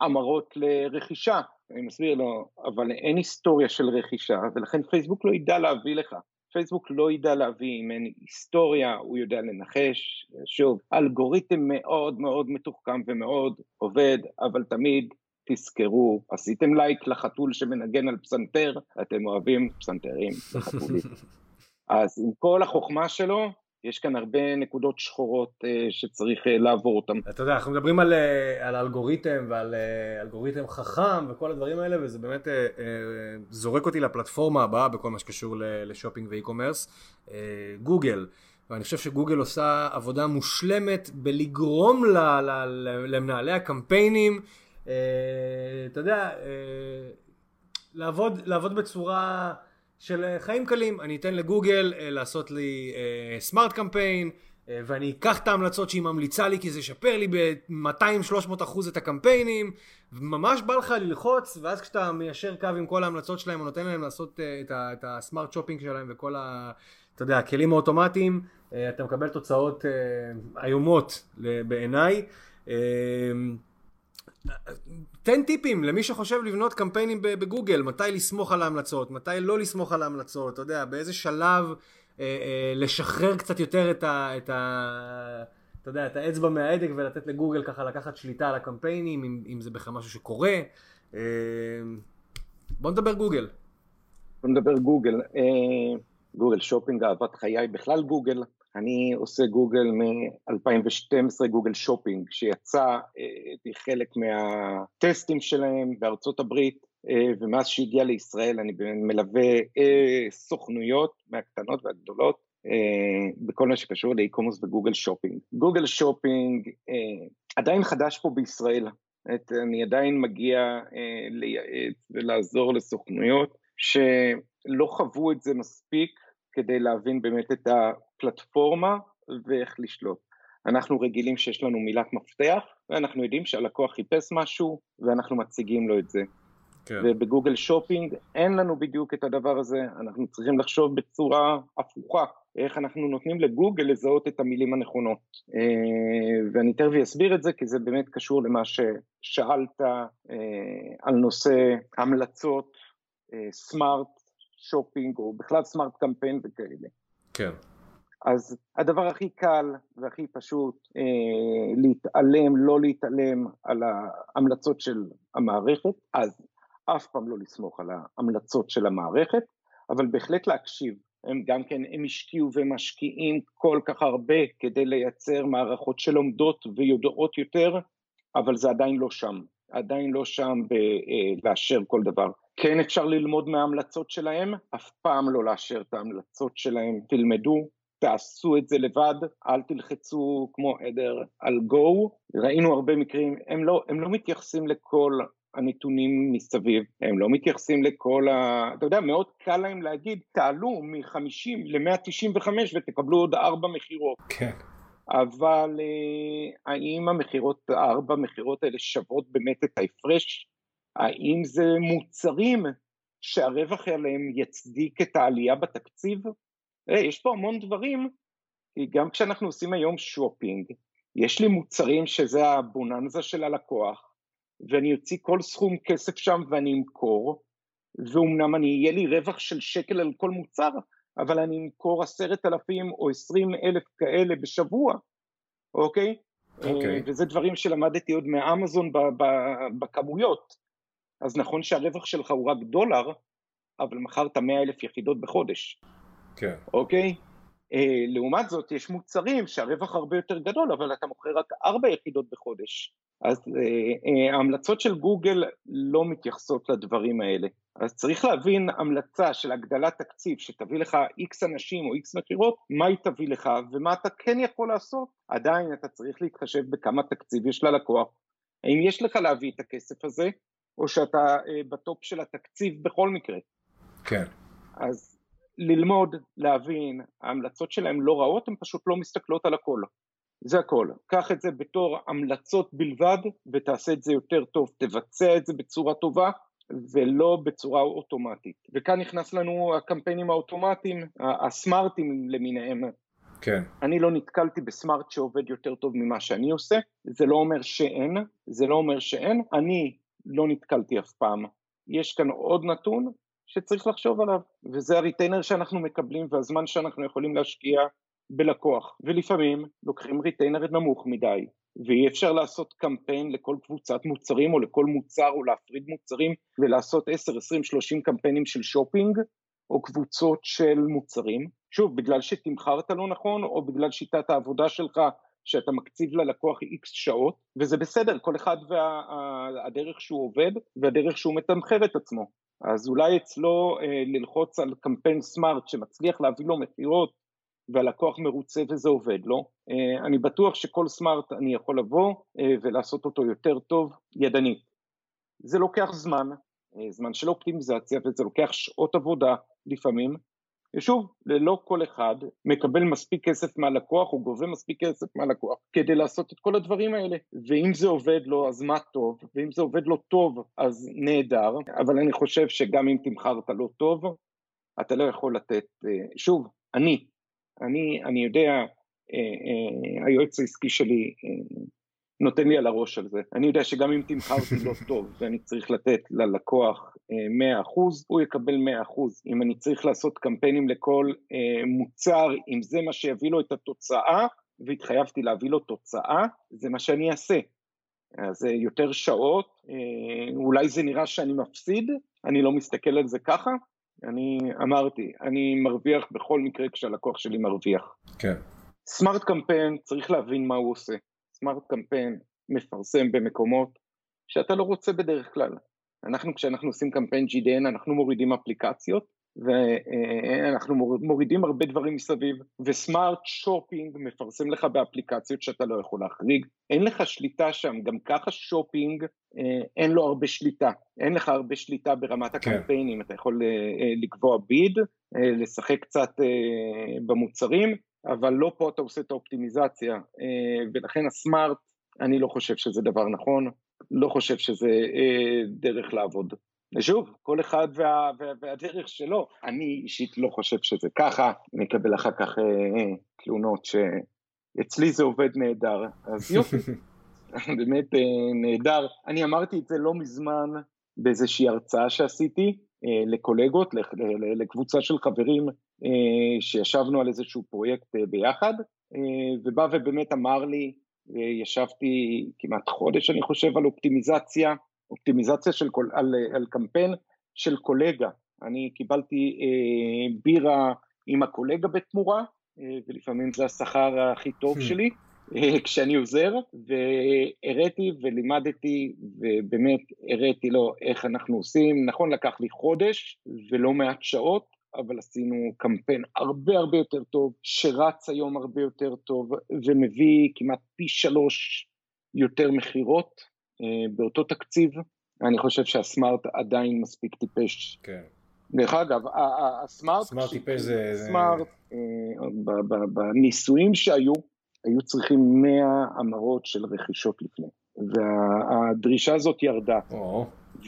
[SPEAKER 2] המרות לרכישה, אני מסביר לו, אבל אין היסטוריה של רכישה, ולכן פייסבוק לא ידע להביא לך. פייסבוק לא ידע להביא אם אין היסטוריה, הוא יודע לנחש, שוב, אלגוריתם מאוד מאוד מתוחכם ומאוד עובד, אבל תמיד תזכרו, עשיתם לייק לחתול שמנגן על פסנתר, אתם אוהבים פסנתרים וחתולים. אז עם כל החוכמה שלו, יש כאן הרבה נקודות שחורות uh, שצריך uh, לעבור אותן.
[SPEAKER 1] אתה יודע, אנחנו מדברים על, uh, על אלגוריתם ועל אלגוריתם חכם וכל הדברים האלה, וזה באמת זורק אותי לפלטפורמה הבאה בכל מה שקשור לשופינג ואי-קומרס, גוגל. ואני חושב שגוגל עושה עבודה מושלמת בלגרום ל, ל, ל, למנהלי הקמפיינים, אתה יודע, לעבוד, לעבוד בצורה... של אה, חיים קלים, אני אתן לגוגל אה, לעשות לי סמארט קמפיין, אה, ואני אקח את ההמלצות שהיא ממליצה לי כי זה ישפר לי ב-200-300 אחוז את הקמפיינים, ממש בא לך ללחוץ, ואז כשאתה מיישר קו עם כל ההמלצות שלהם, או נותן להם לעשות אה, את הסמארט שופינג שלהם וכל ה... אתה יודע, הכלים האוטומטיים, אתה מקבל תוצאות איומות בעיניי. תן טיפים למי שחושב לבנות קמפיינים בגוגל, מתי לסמוך על ההמלצות, מתי לא לסמוך על ההמלצות, אתה יודע, באיזה שלב אה, אה, לשחרר קצת יותר את ה... את ה אתה יודע, את האצבע מההדק ולתת לגוגל ככה לקחת שליטה על הקמפיינים, אם, אם זה בכלל משהו שקורה. אה, בוא נדבר גוגל.
[SPEAKER 2] בוא נדבר גוגל. גוגל שופינג, אהבת חיי, בכלל גוגל. אני עושה גוגל מ-2012, גוגל שופינג, שיצא, הייתי חלק מהטסטים שלהם בארצות הברית. אה, ומאז שהגיע לישראל אני מלווה אה, סוכנויות מהקטנות והגדולות אה, בכל מה שקשור ל e-commerce וגוגל שופינג. גוגל שופינג עדיין חדש פה בישראל, אני עדיין מגיע לייעץ ולעזור לסוכנויות שלא חוו את זה מספיק כדי להבין באמת את הפלטפורמה ואיך לשלוט. אנחנו רגילים שיש לנו מילת מפתח ואנחנו יודעים שהלקוח חיפש משהו ואנחנו מציגים לו את זה. כן. ובגוגל שופינג אין לנו בדיוק את הדבר הזה, אנחנו צריכים לחשוב בצורה הפוכה, איך אנחנו נותנים לגוגל לזהות את המילים הנכונות. אה, ואני תכף אסביר את זה, כי זה באמת קשור למה ששאלת אה, על נושא המלצות, סמארט אה, שופינג, או בכלל סמארט קמפיין וכאלה.
[SPEAKER 1] כן.
[SPEAKER 2] אז הדבר הכי קל והכי פשוט אה, להתעלם, לא להתעלם על ההמלצות של המערכת, אז אף פעם לא לסמוך על ההמלצות של המערכת, אבל בהחלט להקשיב. הם גם כן, הם השקיעו ומשקיעים כל כך הרבה כדי לייצר מערכות שלומדות ויודעות יותר, אבל זה עדיין לא שם. עדיין לא שם ב- לאשר כל דבר. כן אפשר ללמוד מההמלצות שלהם, אף פעם לא לאשר את ההמלצות שלהם. תלמדו, תעשו את זה לבד, אל תלחצו כמו עדר על go. ראינו הרבה מקרים, הם לא, הם לא מתייחסים לכל הנתונים מסביב, הם לא מתייחסים לכל ה... אתה יודע, מאוד קל להם להגיד, תעלו מ-50 ל-195 ותקבלו עוד ארבע מכירות.
[SPEAKER 1] כן.
[SPEAKER 2] אבל אה, האם המכירות, הארבע מכירות האלה שוות באמת את ההפרש? האם זה מוצרים שהרווח עליהם יצדיק את העלייה בתקציב? יש פה המון דברים, כי גם כשאנחנו עושים היום שופינג, יש לי מוצרים שזה הבוננזה של הלקוח, ואני אוציא כל סכום כסף שם ואני אמכור, ואומנם אני, יהיה לי רווח של שקל על כל מוצר, אבל אני אמכור עשרת אלפים או עשרים אלף כאלה בשבוע, אוקיי? אוקיי. אה, וזה דברים שלמדתי עוד מאמזון בכמויות. אז נכון שהרווח שלך הוא רק דולר, אבל מכרת מאה אלף יחידות בחודש.
[SPEAKER 1] כן.
[SPEAKER 2] אוקיי? אה, לעומת זאת, יש מוצרים שהרווח הרבה יותר גדול, אבל אתה מוכר רק ארבע יחידות בחודש. אז uh, uh, ההמלצות של גוגל לא מתייחסות לדברים האלה. אז צריך להבין המלצה של הגדלת תקציב שתביא לך איקס אנשים או איקס מכירות, מה היא תביא לך ומה אתה כן יכול לעשות. עדיין אתה צריך להתחשב בכמה תקציב יש ללקוח. האם יש לך להביא את הכסף הזה, או שאתה uh, בטופ של התקציב בכל מקרה.
[SPEAKER 1] כן.
[SPEAKER 2] אז ללמוד, להבין, ההמלצות שלהם לא רעות, הן פשוט לא מסתכלות על הכל. זה הכל. קח את זה בתור המלצות בלבד ותעשה את זה יותר טוב, תבצע את זה בצורה טובה ולא בצורה אוטומטית. וכאן נכנס לנו הקמפיינים האוטומטיים, הסמארטים למיניהם.
[SPEAKER 1] כן.
[SPEAKER 2] אני לא נתקלתי ב smart שעובד יותר טוב ממה שאני עושה, זה לא אומר שאין, זה לא אומר שאין, אני לא נתקלתי אף פעם. יש כאן עוד נתון שצריך לחשוב עליו, וזה ה retainer שאנחנו מקבלים והזמן שאנחנו יכולים להשקיע בלקוח, ולפעמים לוקחים retainer נמוך מדי, ואי אפשר לעשות קמפיין לכל קבוצת מוצרים או לכל מוצר או להפריד מוצרים ולעשות 10, 20, 30 קמפיינים של שופינג או קבוצות של מוצרים, שוב, בגלל שתמכרת לא נכון או בגלל שיטת העבודה שלך שאתה מקציב ללקוח איקס שעות, וזה בסדר, כל אחד והדרך וה, שהוא עובד והדרך שהוא מתמחר את עצמו. אז אולי אצלו אה, ללחוץ על קמפיין סמארט שמצליח להביא לו מכירות והלקוח מרוצה וזה עובד לו. לא? אני בטוח שכל סמארט אני יכול לבוא אה, ולעשות אותו יותר טוב ידנית. זה לוקח זמן, אה, זמן של אופטימיזציה וזה לוקח שעות עבודה לפעמים, ושוב, ללא כל אחד מקבל מספיק כסף מהלקוח, הוא גובה מספיק כסף מהלקוח כדי לעשות את כל הדברים האלה. ואם זה עובד לו, אז מה טוב, ואם זה עובד לו טוב, אז נהדר, אבל אני חושב שגם אם תמכרת לא טוב, אתה לא יכול לתת, אה, שוב, אני, אני, אני יודע, אה, אה, היועץ העסקי שלי נותן לי על הראש על זה. אני יודע שגם אם תמכרתי לא טוב ואני צריך לתת ללקוח 100%, הוא יקבל 100%. אם אני צריך לעשות קמפיינים לכל מוצר, אם זה מה שיביא לו את התוצאה, והתחייבתי להביא לו תוצאה, זה מה שאני אעשה. אז יותר שעות, אולי זה נראה שאני מפסיד, אני לא מסתכל על זה ככה, אני אמרתי, אני מרוויח בכל מקרה כשהלקוח שלי מרוויח.
[SPEAKER 1] כן.
[SPEAKER 2] smart campaign, צריך להבין מה הוא עושה. smart campaign מפרסם במקומות שאתה לא רוצה בדרך כלל. אנחנו, כשאנחנו עושים קמפיין GDN, אנחנו מורידים אפליקציות, ואנחנו מורידים הרבה דברים מסביב, ו smart shopping מפרסם לך באפליקציות שאתה לא יכול להחריג, אין לך שליטה שם, גם ככה שופינג אה, אין לו הרבה שליטה, אין לך הרבה שליטה ברמת כן. הקמפיינים, כן. אתה יכול אה, לקבוע ביד, אה, לשחק קצת במוצרים, אבל לא פה אתה עושה את האופטימיזציה, ולכן הסמארט, אני לא חושב שזה דבר נכון, לא חושב שזה דרך לעבוד. ושוב, כל אחד וה, וה, והדרך שלו. אני אישית לא חושב שזה ככה, אני אקבל אחר כך אה, אה, תלונות שאצלי זה עובד נהדר, אז יופי, באמת אה, נהדר. אני אמרתי את זה לא מזמן באיזושהי הרצאה שעשיתי אה, לקולגות, לקבוצה של חברים אה, שישבנו על איזשהו פרויקט אה, ביחד, אה, ובא ובאמת אמר לי, אה, ישבתי כמעט חודש אני חושב על אופטימיזציה, אופטימיזציה של, כל, על, על קמפיין של קולגה. אני קיבלתי אה, בירה עם הקולגה בתמורה, אה, ולפעמים זה השכר הכי טוב hmm. שלי. אה, כשאני עוזר, והראיתי ולימדתי, ובאמת הראיתי לו איך אנחנו עושים. נכון, לקח לי חודש ולא מעט שעות, אבל עשינו קמפיין הרבה הרבה יותר טוב, שרץ היום הרבה יותר טוב, ומביא כמעט פי שלוש יותר מכירות אה, באותו תקציב, אני חושב שהסמארט עדיין מספיק טיפש.
[SPEAKER 1] כן.
[SPEAKER 2] דרך אגב, הסמארט...
[SPEAKER 1] סמארט טיפש זה...
[SPEAKER 2] סמארט, אה, בניסויים שהיו, היו צריכים 100 המרות של רכישות לפני. והדרישה הזאת ירדה.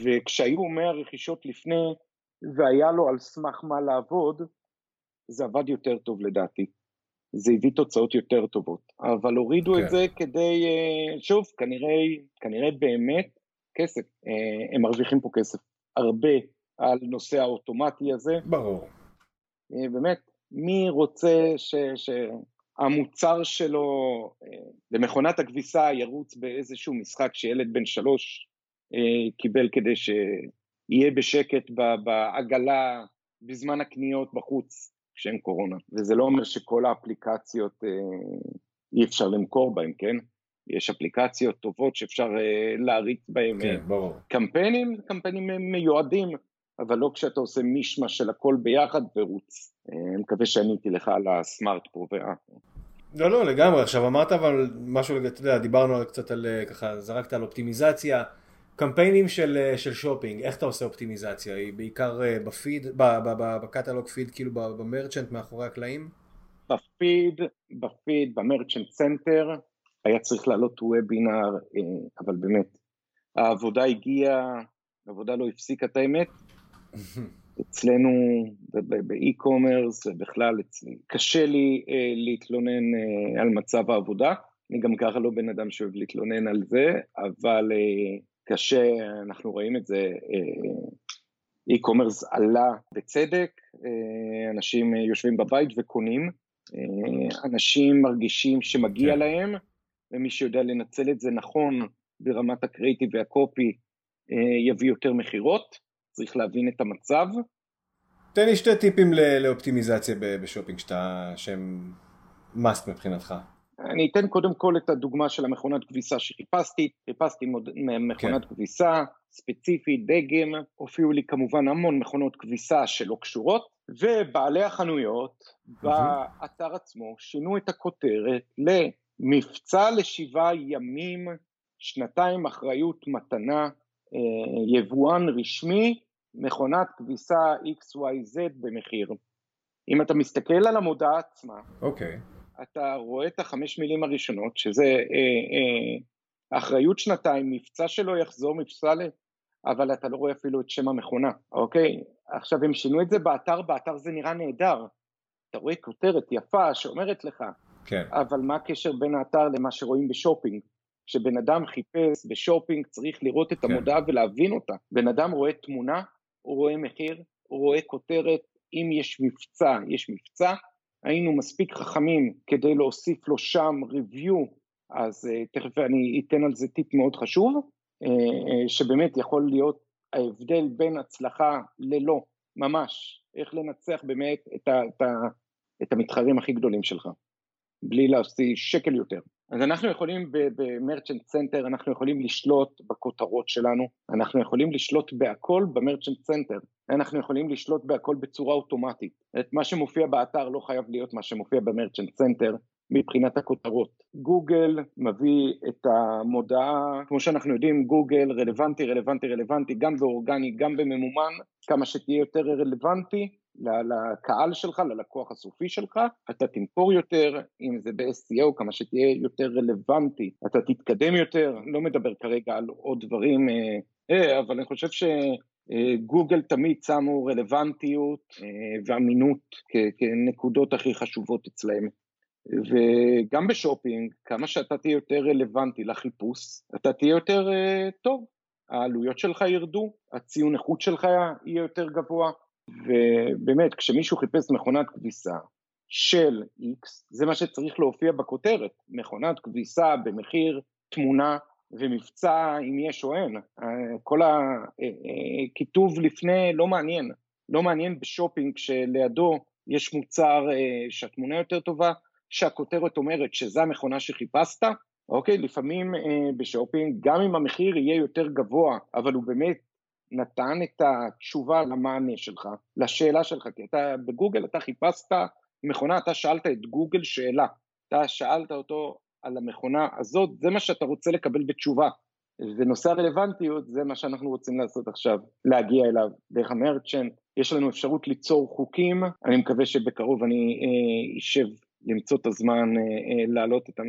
[SPEAKER 2] וכשהיו 100 רכישות לפני, והיה לו על סמך מה לעבוד, זה עבד יותר טוב לדעתי. זה הביא תוצאות יותר טובות. אבל הורידו כן. את זה כדי, אה, שוב, כנראה, כנראה באמת כסף. אה, הם מרוויחים פה כסף הרבה על נושא האוטומטי הזה.
[SPEAKER 1] ברור.
[SPEAKER 2] אה, באמת, מי רוצה ש... שהמוצר שלו למכונת הכביסה ירוץ באיזשהו משחק שילד בן שלוש קיבל כדי שיהיה בשקט בעגלה בזמן הקניות בחוץ. כשאין קורונה, וזה לא אומר שכל האפליקציות אה, אי אפשר למכור בהן, כן? יש אפליקציות טובות שאפשר אה, להריץ בהן
[SPEAKER 1] כן, ברור.
[SPEAKER 2] קמפיינים, קמפיינים מיועדים, אבל לא כשאתה עושה מישמש של הכל ביחד ורוץ. אה, אני מקווה שעניתי לך על הסמארט פרו.
[SPEAKER 1] לא, לא, לגמרי. עכשיו אמרת אבל משהו, אתה יודע, דיברנו קצת על, ככה, זרקת על אופטימיזציה. קמפיינים של, אה, של שופינג, איך אתה עושה אופטימיזציה? היא בעיקר אה, בפיד, בקטלוג פיד, כאילו במרצ'נט מאחורי הקלעים?
[SPEAKER 2] ב feed, ב feed, ב Merchant Center, היה צריך לעלות וובינר, אה, אבל באמת, העבודה הגיעה, העבודה לא הפסיקה את האמת. אצלנו ב e-commerce ובכלל אצלי, קשה לי אה, להתלונן אה, על מצב העבודה, אני גם ככה לא בן אדם שאוהב להתלונן על זה, אבל אה, קשה, אנחנו רואים את זה, e-commerce עלה בצדק, אה, אנשים יושבים בבית וקונים, אה, אנשים מרגישים שמגיע כן. להם, ומי שיודע לנצל את זה נכון ברמת הקריאיטיב והקופי יביא יותר מכירות, צריך להבין את המצב.
[SPEAKER 1] תן לי שתי טיפים לאופטימיזציה בשופינג שאתה, שהם must מבחינתך.
[SPEAKER 2] אני אתן קודם כל את הדוגמה של המכונת כביסה שחיפשתי, חיפשתי מוד... מכונת כן. כביסה ספציפית, דגם, הופיעו לי כמובן המון מכונות כביסה שלא קשורות, ובעלי החנויות באתר עצמו שינו את הכותרת למבצע לשבעה ימים, שנתיים אחריות מתנה, אה, יבואן רשמי, מכונת כביסה XYZ במחיר. אם אתה מסתכל על המודעה עצמה,
[SPEAKER 1] אוקיי.
[SPEAKER 2] אתה רואה את החמש מילים הראשונות, שזה אה, אה, אחריות שנתיים, מבצע שלא יחזור, מבצע ל... אבל אתה לא רואה אפילו את שם המכונה, אוקיי? עכשיו הם שינו את זה באתר, באתר זה נראה נהדר. אתה רואה כותרת יפה שאומרת לך,
[SPEAKER 1] כן.
[SPEAKER 2] אבל מה הקשר בין האתר למה שרואים בשופינג? כשבן אדם חיפש בשופינג צריך לראות את
[SPEAKER 1] כן.
[SPEAKER 2] המודעה ולהבין אותה. בן אדם רואה תמונה, הוא רואה מחיר, הוא רואה כותרת, אם יש מבצע, יש מבצע. היינו מספיק חכמים כדי להוסיף לו שם review, אז אה, תכף אני אתן על זה טיפ מאוד חשוב, אה, אה, שבאמת יכול להיות ההבדל בין הצלחה ללא, ממש, איך לנצח באמת את, ה, את, ה, את המתחרים הכי גדולים שלך, בלי להוציא שקל יותר. אז אנחנו יכולים ב Merchant Center, אנחנו יכולים לשלוט בכותרות שלנו, אנחנו יכולים לשלוט בהכל ב Merchant Center, אנחנו יכולים לשלוט בהכל בצורה אוטומטית. את מה שמופיע באתר לא חייב להיות מה שמופיע ב Merchant Center מבחינת הכותרות. גוגל מביא את המודעה, כמו שאנחנו יודעים, גוגל רלוונטי, רלוונטי, רלוונטי, גם באורגני, גם בממומן, כמה שתהיה יותר רלוונטי, לקהל שלך, ללקוח הסופי שלך, אתה תמכור יותר, אם זה ב-SEO, כמה שתהיה יותר רלוונטי, אתה תתקדם יותר, לא מדבר כרגע על עוד דברים, אה, אה, אבל אני חושב שגוגל תמיד שמו רלוונטיות אה, ואמינות כנקודות הכי חשובות אצלהם. וגם בשופינג, כמה שאתה תהיה יותר רלוונטי לחיפוש, אתה תהיה יותר טוב, העלויות שלך ירדו, הציון איכות שלך יהיה יותר גבוה, ובאמת, כשמישהו חיפש מכונת כביסה של X, זה מה שצריך להופיע בכותרת, מכונת כביסה במחיר תמונה ומבצע אם יש או אין. כל הכיתוב לפני לא מעניין, לא מעניין בשופינג שלידו יש מוצר שהתמונה יותר טובה, שהכותרת אומרת שזה המכונה שחיפשת, אוקיי? לפעמים בשופינג, גם אם המחיר יהיה יותר גבוה, אבל הוא באמת נתן את התשובה למענה שלך, לשאלה שלך, כי אתה בגוגל, אתה חיפשת מכונה, אתה שאלת את גוגל שאלה, אתה שאלת אותו על המכונה הזאת, זה מה שאתה רוצה לקבל בתשובה. ונושא הרלוונטיות זה מה שאנחנו רוצים לעשות עכשיו, להגיע אליו דרך המרצ'נט, יש לנו אפשרות ליצור חוקים, אני מקווה שבקרוב אני אשב אה, למצוא את הזמן אה, אה, להעלות את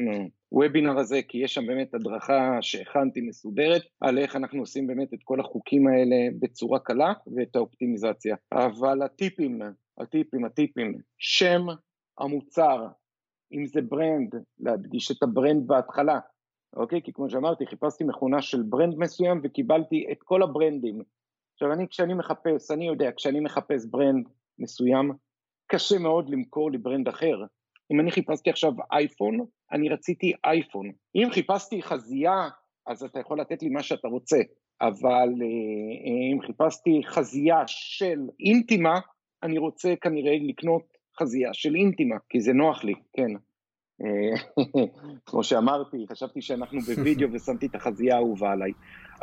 [SPEAKER 2] הוובינר הזה, כי יש שם באמת הדרכה שהכנתי מסודרת על איך אנחנו עושים באמת את כל החוקים האלה בצורה קלה ואת האופטימיזציה. אבל הטיפים, הטיפים, הטיפים, שם המוצר, אם זה brand, להדגיש את ה brand בהתחלה, אוקיי? כי כמו שאמרתי, חיפשתי מכונה של brand מסוים וקיבלתי את כל הברנדים. עכשיו אני, כשאני מחפש, אני יודע, כשאני מחפש brand מסוים, קשה מאוד למכור לי brand אחר. אם אני חיפשתי עכשיו אייפון, אני רציתי אייפון. אם חיפשתי חזייה, אז אתה יכול לתת לי מה שאתה רוצה, אבל אה, אם חיפשתי חזייה של אינטימה, אני רוצה כנראה לקנות חזייה של אינטימה, כי זה נוח לי, כן. אה, כמו שאמרתי, חשבתי שאנחנו בווידאו ושמתי את החזייה האהובה עליי.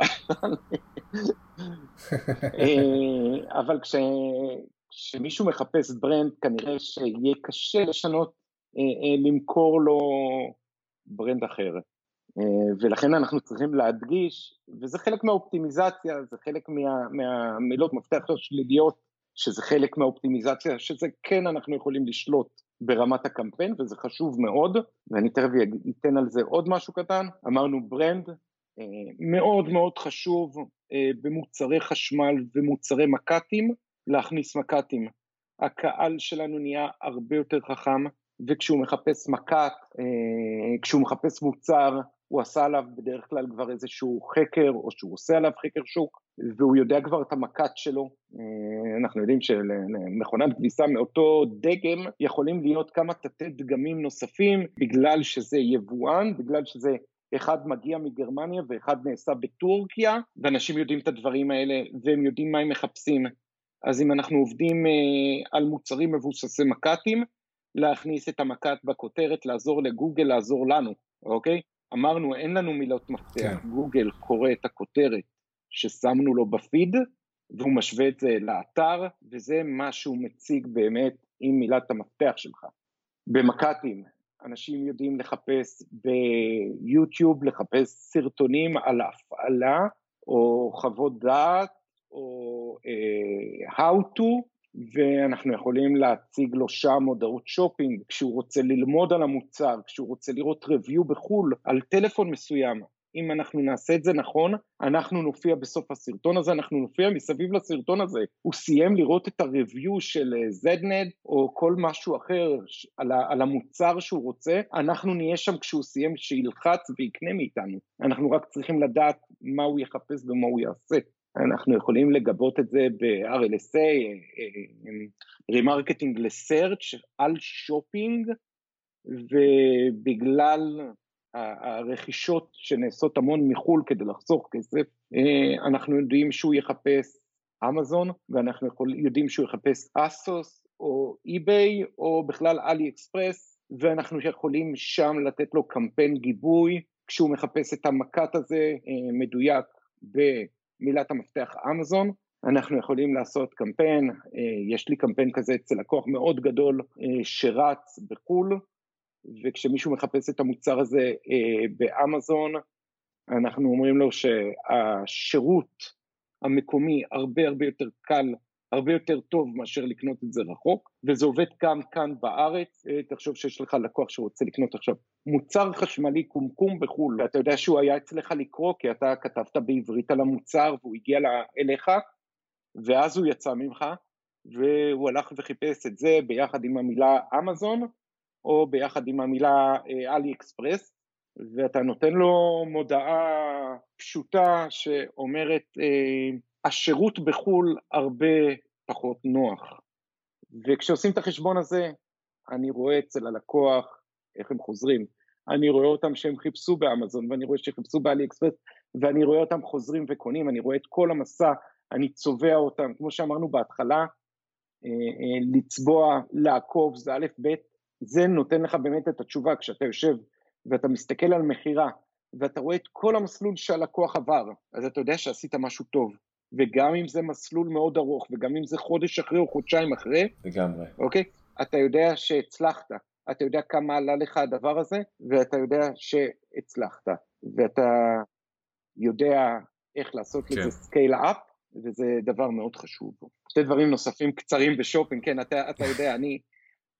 [SPEAKER 2] אה, אבל כשמישהו מחפש brand, כנראה שיהיה קשה לשנות אה, אה, למכור לו brand אחר. אה, ולכן אנחנו צריכים להדגיש, וזה חלק מהאופטימיזציה, זה חלק מה, מהמילות מפתח שליליות, שזה חלק מהאופטימיזציה, שזה כן אנחנו יכולים לשלוט ברמת הקמפיין, וזה חשוב מאוד, ואני תכף אתן על זה עוד משהו קטן. אמרנו ברנד, מאוד מאוד חשוב במוצרי חשמל ומוצרי מק"טים, להכניס מק"טים. הקהל שלנו נהיה הרבה יותר חכם, וכשהוא מחפש מכת, אה, כשהוא מחפש מוצר, הוא עשה עליו בדרך כלל כבר איזשהו חקר, או שהוא עושה עליו חקר שוק, והוא יודע כבר את המכת שלו. אה, אנחנו יודעים שלמכונת כביסה מאותו דגם יכולים להיות כמה תתי דגמים נוספים, בגלל שזה יבואן, בגלל שזה אחד מגיע מגרמניה ואחד נעשה בטורקיה, ואנשים יודעים את הדברים האלה, והם יודעים מה הם מחפשים. אז אם אנחנו עובדים אה, על מוצרים מבוססי מק"טים, להכניס את המכת בכותרת, לעזור לגוגל, לעזור לנו, אוקיי? אמרנו, אין לנו מילות מפתח, כן. גוגל קורא את הכותרת ששמנו לו בפיד, והוא משווה את זה לאתר, וזה מה שהוא מציג באמת עם מילת המפתח שלך. במק"טים, אנשים יודעים לחפש ביוטיוב, לחפש סרטונים על הפעלה, או חוות דעת, או uh, how to, ואנחנו יכולים להציג לו שם מודעות שופינג, כשהוא רוצה ללמוד על המוצר, כשהוא רוצה לראות review בחו"ל על טלפון מסוים, אם אנחנו נעשה את זה נכון, אנחנו נופיע בסוף הסרטון הזה, אנחנו נופיע מסביב לסרטון הזה. הוא סיים לראות את ה review של אה, CNET או כל משהו אחר על, על המוצר שהוא רוצה, אנחנו נהיה שם כשהוא סיים, שילחץ ויקנה מאיתנו. אנחנו רק צריכים לדעת מה הוא יחפש ומה הוא יעשה. אנחנו יכולים לגבות את זה ב-RLSA, remarketing ל search על שופינג, ובגלל הרכישות שנעשות המון מחו"ל כדי לחסוך כסף, אה, אנחנו יודעים שהוא יחפש אמזון, ואנחנו יודעים שהוא יחפש אסוס או אי-ביי או בכלל אלי אקספרס, ואנחנו יכולים שם לתת לו קמפיין גיבוי. כשהוא מחפש את המקט הזה אה, מדויק במילת המפתח אמזון. אנחנו יכולים לעשות קמפיין, אה, יש לי קמפיין כזה אצל לקוח מאוד גדול שרץ בחו"ל, וכשמישהו מחפש את המוצר הזה אה, באמזון, אנחנו אומרים לו שהשירות המקומי הרבה הרבה יותר קל, הרבה יותר טוב מאשר לקנות את זה רחוק, וזה עובד גם כאן בארץ. אה, תחשוב שיש לך לקוח שרוצה לקנות עכשיו מוצר חשמלי קומקום בחו"ל, ואתה יודע שהוא היה אצלך לקרוא כי אתה כתבת בעברית על המוצר והוא הגיע אליך, ואז הוא יצא ממך, והוא הלך וחיפש את זה ביחד עם המילה אמזון, או ביחד עם המילה אלי אה, אקספרס, ואתה נותן לו מודעה פשוטה שאומרת אה, השירות בחו"ל הרבה פחות נוח. וכשעושים את החשבון הזה, אני רואה אצל הלקוח איך הם חוזרים. אני רואה אותם שהם חיפשו באמזון, ואני רואה שחיפשו באלי אקספרס, ואני רואה אותם חוזרים וקונים, אני רואה את כל המסע, אני צובע אותם, כמו שאמרנו בהתחלה, אה, לצבוע, לעקוב, זה א' ב', זה נותן לך באמת את התשובה כשאתה יושב ואתה מסתכל על מכירה ואתה רואה את כל המסלול שהלקוח עבר, אז אתה יודע שעשית משהו טוב. וגם אם זה מסלול מאוד ארוך, וגם אם זה חודש אחרי או חודשיים אחרי,
[SPEAKER 1] לגמרי.
[SPEAKER 2] אוקיי? אתה יודע שהצלחת, אתה יודע כמה עלה לך הדבר הזה, ואתה יודע שהצלחת, ואתה יודע איך לעשות כן. לזה scale up, וזה דבר מאוד חשוב. שתי דברים נוספים קצרים בשופינג, כן, אתה, אתה יודע, אני,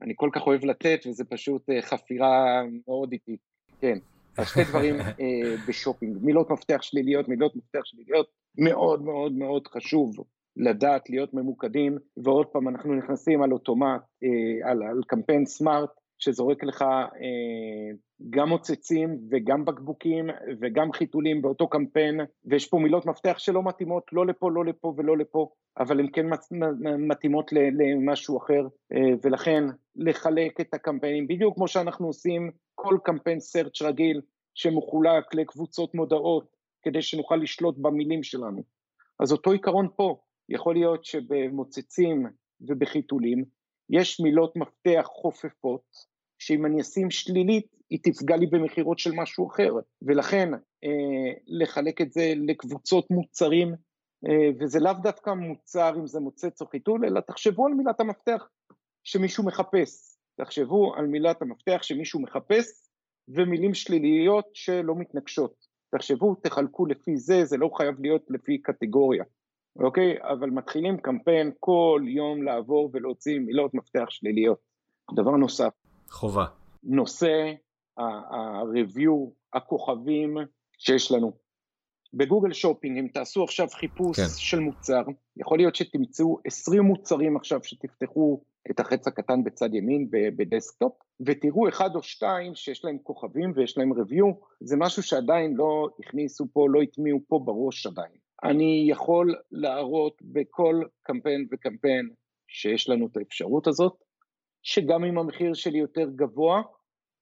[SPEAKER 2] אני כל כך אוהב לתת, וזה פשוט אה, חפירה מאוד איטית. כן, אז שתי דברים אה, בשופינג, מילות מפתח שליליות, מילות מפתח שליליות, מאוד מאוד מאוד חשוב לדעת להיות ממוקדים, ועוד פעם אנחנו נכנסים על אוטומט, אה, על, על קמפיין smart, שזורק לך אה, גם מוצצים וגם בקבוקים וגם חיתולים באותו קמפיין, ויש פה מילות מפתח שלא מתאימות לא לפה, לא לפה ולא לפה, אבל הן כן מתאימות למשהו אחר, אה, ולכן לחלק את הקמפיינים, בדיוק כמו שאנחנו עושים כל קמפיין סרצ' רגיל שמחולק לקבוצות מודעות, כדי שנוכל לשלוט במילים שלנו. אז אותו עיקרון פה, יכול להיות שבמוצצים ובחיתולים יש מילות מפתח חופפות, שאם אני אשים שלילית, היא תפגע לי במכירות של משהו אחר, ולכן אה, לחלק את זה לקבוצות מוצרים, אה, וזה לאו דווקא מוצר אם זה מוצץ או חיתול, אלא תחשבו על מילת המפתח שמישהו מחפש, תחשבו על מילת המפתח שמישהו מחפש, ומילים שליליות שלא מתנגשות. תחשבו, תחלקו לפי זה, זה לא חייב להיות לפי קטגוריה. אוקיי? אבל מתחילים קמפיין כל יום לעבור ולהוציא מילות מפתח שליליות. דבר נוסף.
[SPEAKER 1] חובה.
[SPEAKER 2] נושא ה-review, הכוכבים שיש לנו. בגוגל שופינג, אם תעשו עכשיו חיפוש כן. של מוצר, יכול להיות שתמצאו 20 מוצרים עכשיו שתפתחו את החץ הקטן בצד ימין ב desktop, ותראו אחד או שתיים שיש להם כוכבים ויש להם review, זה משהו שעדיין לא הכניסו פה, לא הטמיעו פה בראש עדיין. אני יכול להראות בכל קמפיין וקמפיין שיש לנו את האפשרות הזאת, שגם אם המחיר שלי יותר גבוה,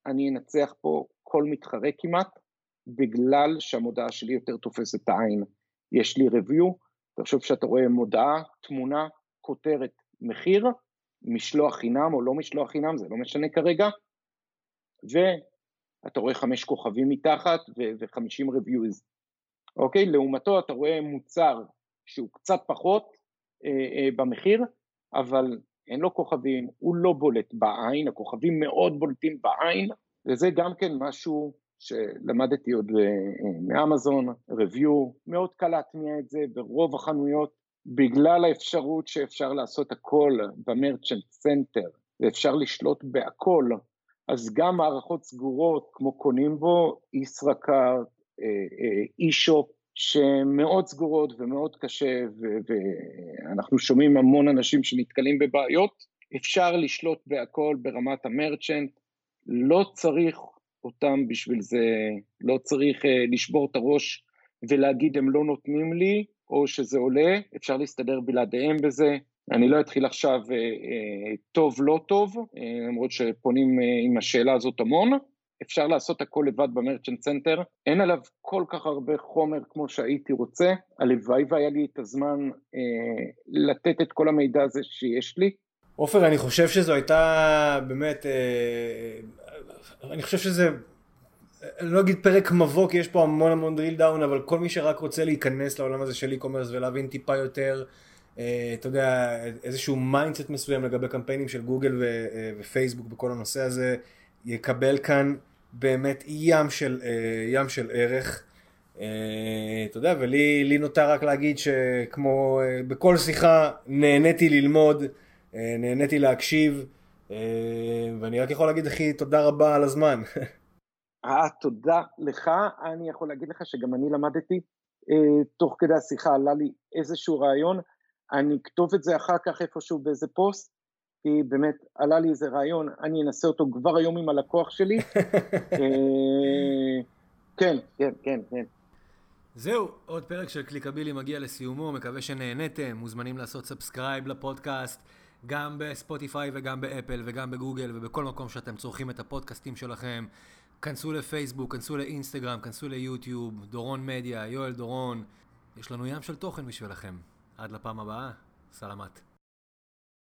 [SPEAKER 2] אני אנצח פה כל מתחרה כמעט, בגלל שהמודעה שלי יותר תופסת את העין. יש לי review, תחשוב שאתה רואה מודעה, תמונה, כותרת, מחיר, משלוח חינם או לא משלוח חינם, זה לא משנה כרגע, ואתה רואה חמש כוכבים מתחת ו-50 reviews. אוקיי? לעומתו אתה רואה מוצר שהוא קצת פחות אה, אה, במחיר, אבל אין לו כוכבים, הוא לא בולט בעין, הכוכבים מאוד בולטים בעין, וזה גם כן משהו שלמדתי עוד אה, מאמזון, review, מאוד קל להטמיע את זה ברוב החנויות, בגלל האפשרות שאפשר לעשות הכל ב Merchant Center, ואפשר לשלוט בהכל, אז גם מערכות סגורות כמו קונימבו, ישראכרט, אי-שופ, שהן מאוד סגורות ומאוד קשה, ואנחנו שומעים המון אנשים שנתקלים בבעיות, אפשר לשלוט בהכל ברמת המרצ'נט, לא צריך אותם בשביל זה, לא צריך לשבור את הראש ולהגיד הם לא נותנים לי, או שזה עולה, אפשר להסתדר בלעדיהם בזה. אני לא אתחיל עכשיו אה, אה, טוב לא טוב, אה, למרות שפונים אה, עם השאלה הזאת המון. אפשר לעשות הכל לבד ב Merchant Center, אין עליו כל כך הרבה חומר כמו שהייתי רוצה, הלוואי והיה לי את הזמן אה, לתת את כל המידע הזה שיש לי.
[SPEAKER 1] עופר, אני חושב שזו הייתה באמת, אה, אני חושב שזה לא אגיד פרק מבוא כי יש פה המון המון drill down אבל כל מי שרק רוצה להיכנס לעולם הזה של e-commerce ולהבין טיפה יותר אה, אתה יודע איזשהו mindset מסוים לגבי קמפיינים של גוגל אה, ופייסבוק בכל הנושא הזה יקבל כאן באמת ים של, אה, ים של ערך. אתה יודע ולי נותר רק להגיד שכמו בכל שיחה נהניתי ללמוד נהניתי להקשיב ואני רק יכול להגיד אחי תודה רבה על הזמן.
[SPEAKER 2] אה, תודה לך. אני יכול להגיד לך שגם אני למדתי, אה, תוך כדי השיחה עלה לי איזשהו רעיון, אני אכתוב את זה אחר כך איפשהו באיזה פוסט, כי באמת עלה לי איזה רעיון, אני אנסה אותו כבר היום עם הלקוח שלי. אה, כן, כן, כן, כן.
[SPEAKER 1] זהו, עוד פרק של קליקבילי מגיע לסיומו, מקווה שנהניתם, מוזמנים לעשות subscribe לפודקאסט, גם בספוטיפיי וגם באפל וגם בגוגל ובכל מקום שאתם צורכים את הפודקאסטים שלכם. כנסו לפייסבוק, כנסו לאינסטגרם, כנסו ליוטיוב, דורון מדיה, יואל דורון. יש לנו ים של תוכן בשבילכם. עד לפעם הבאה, סלמת.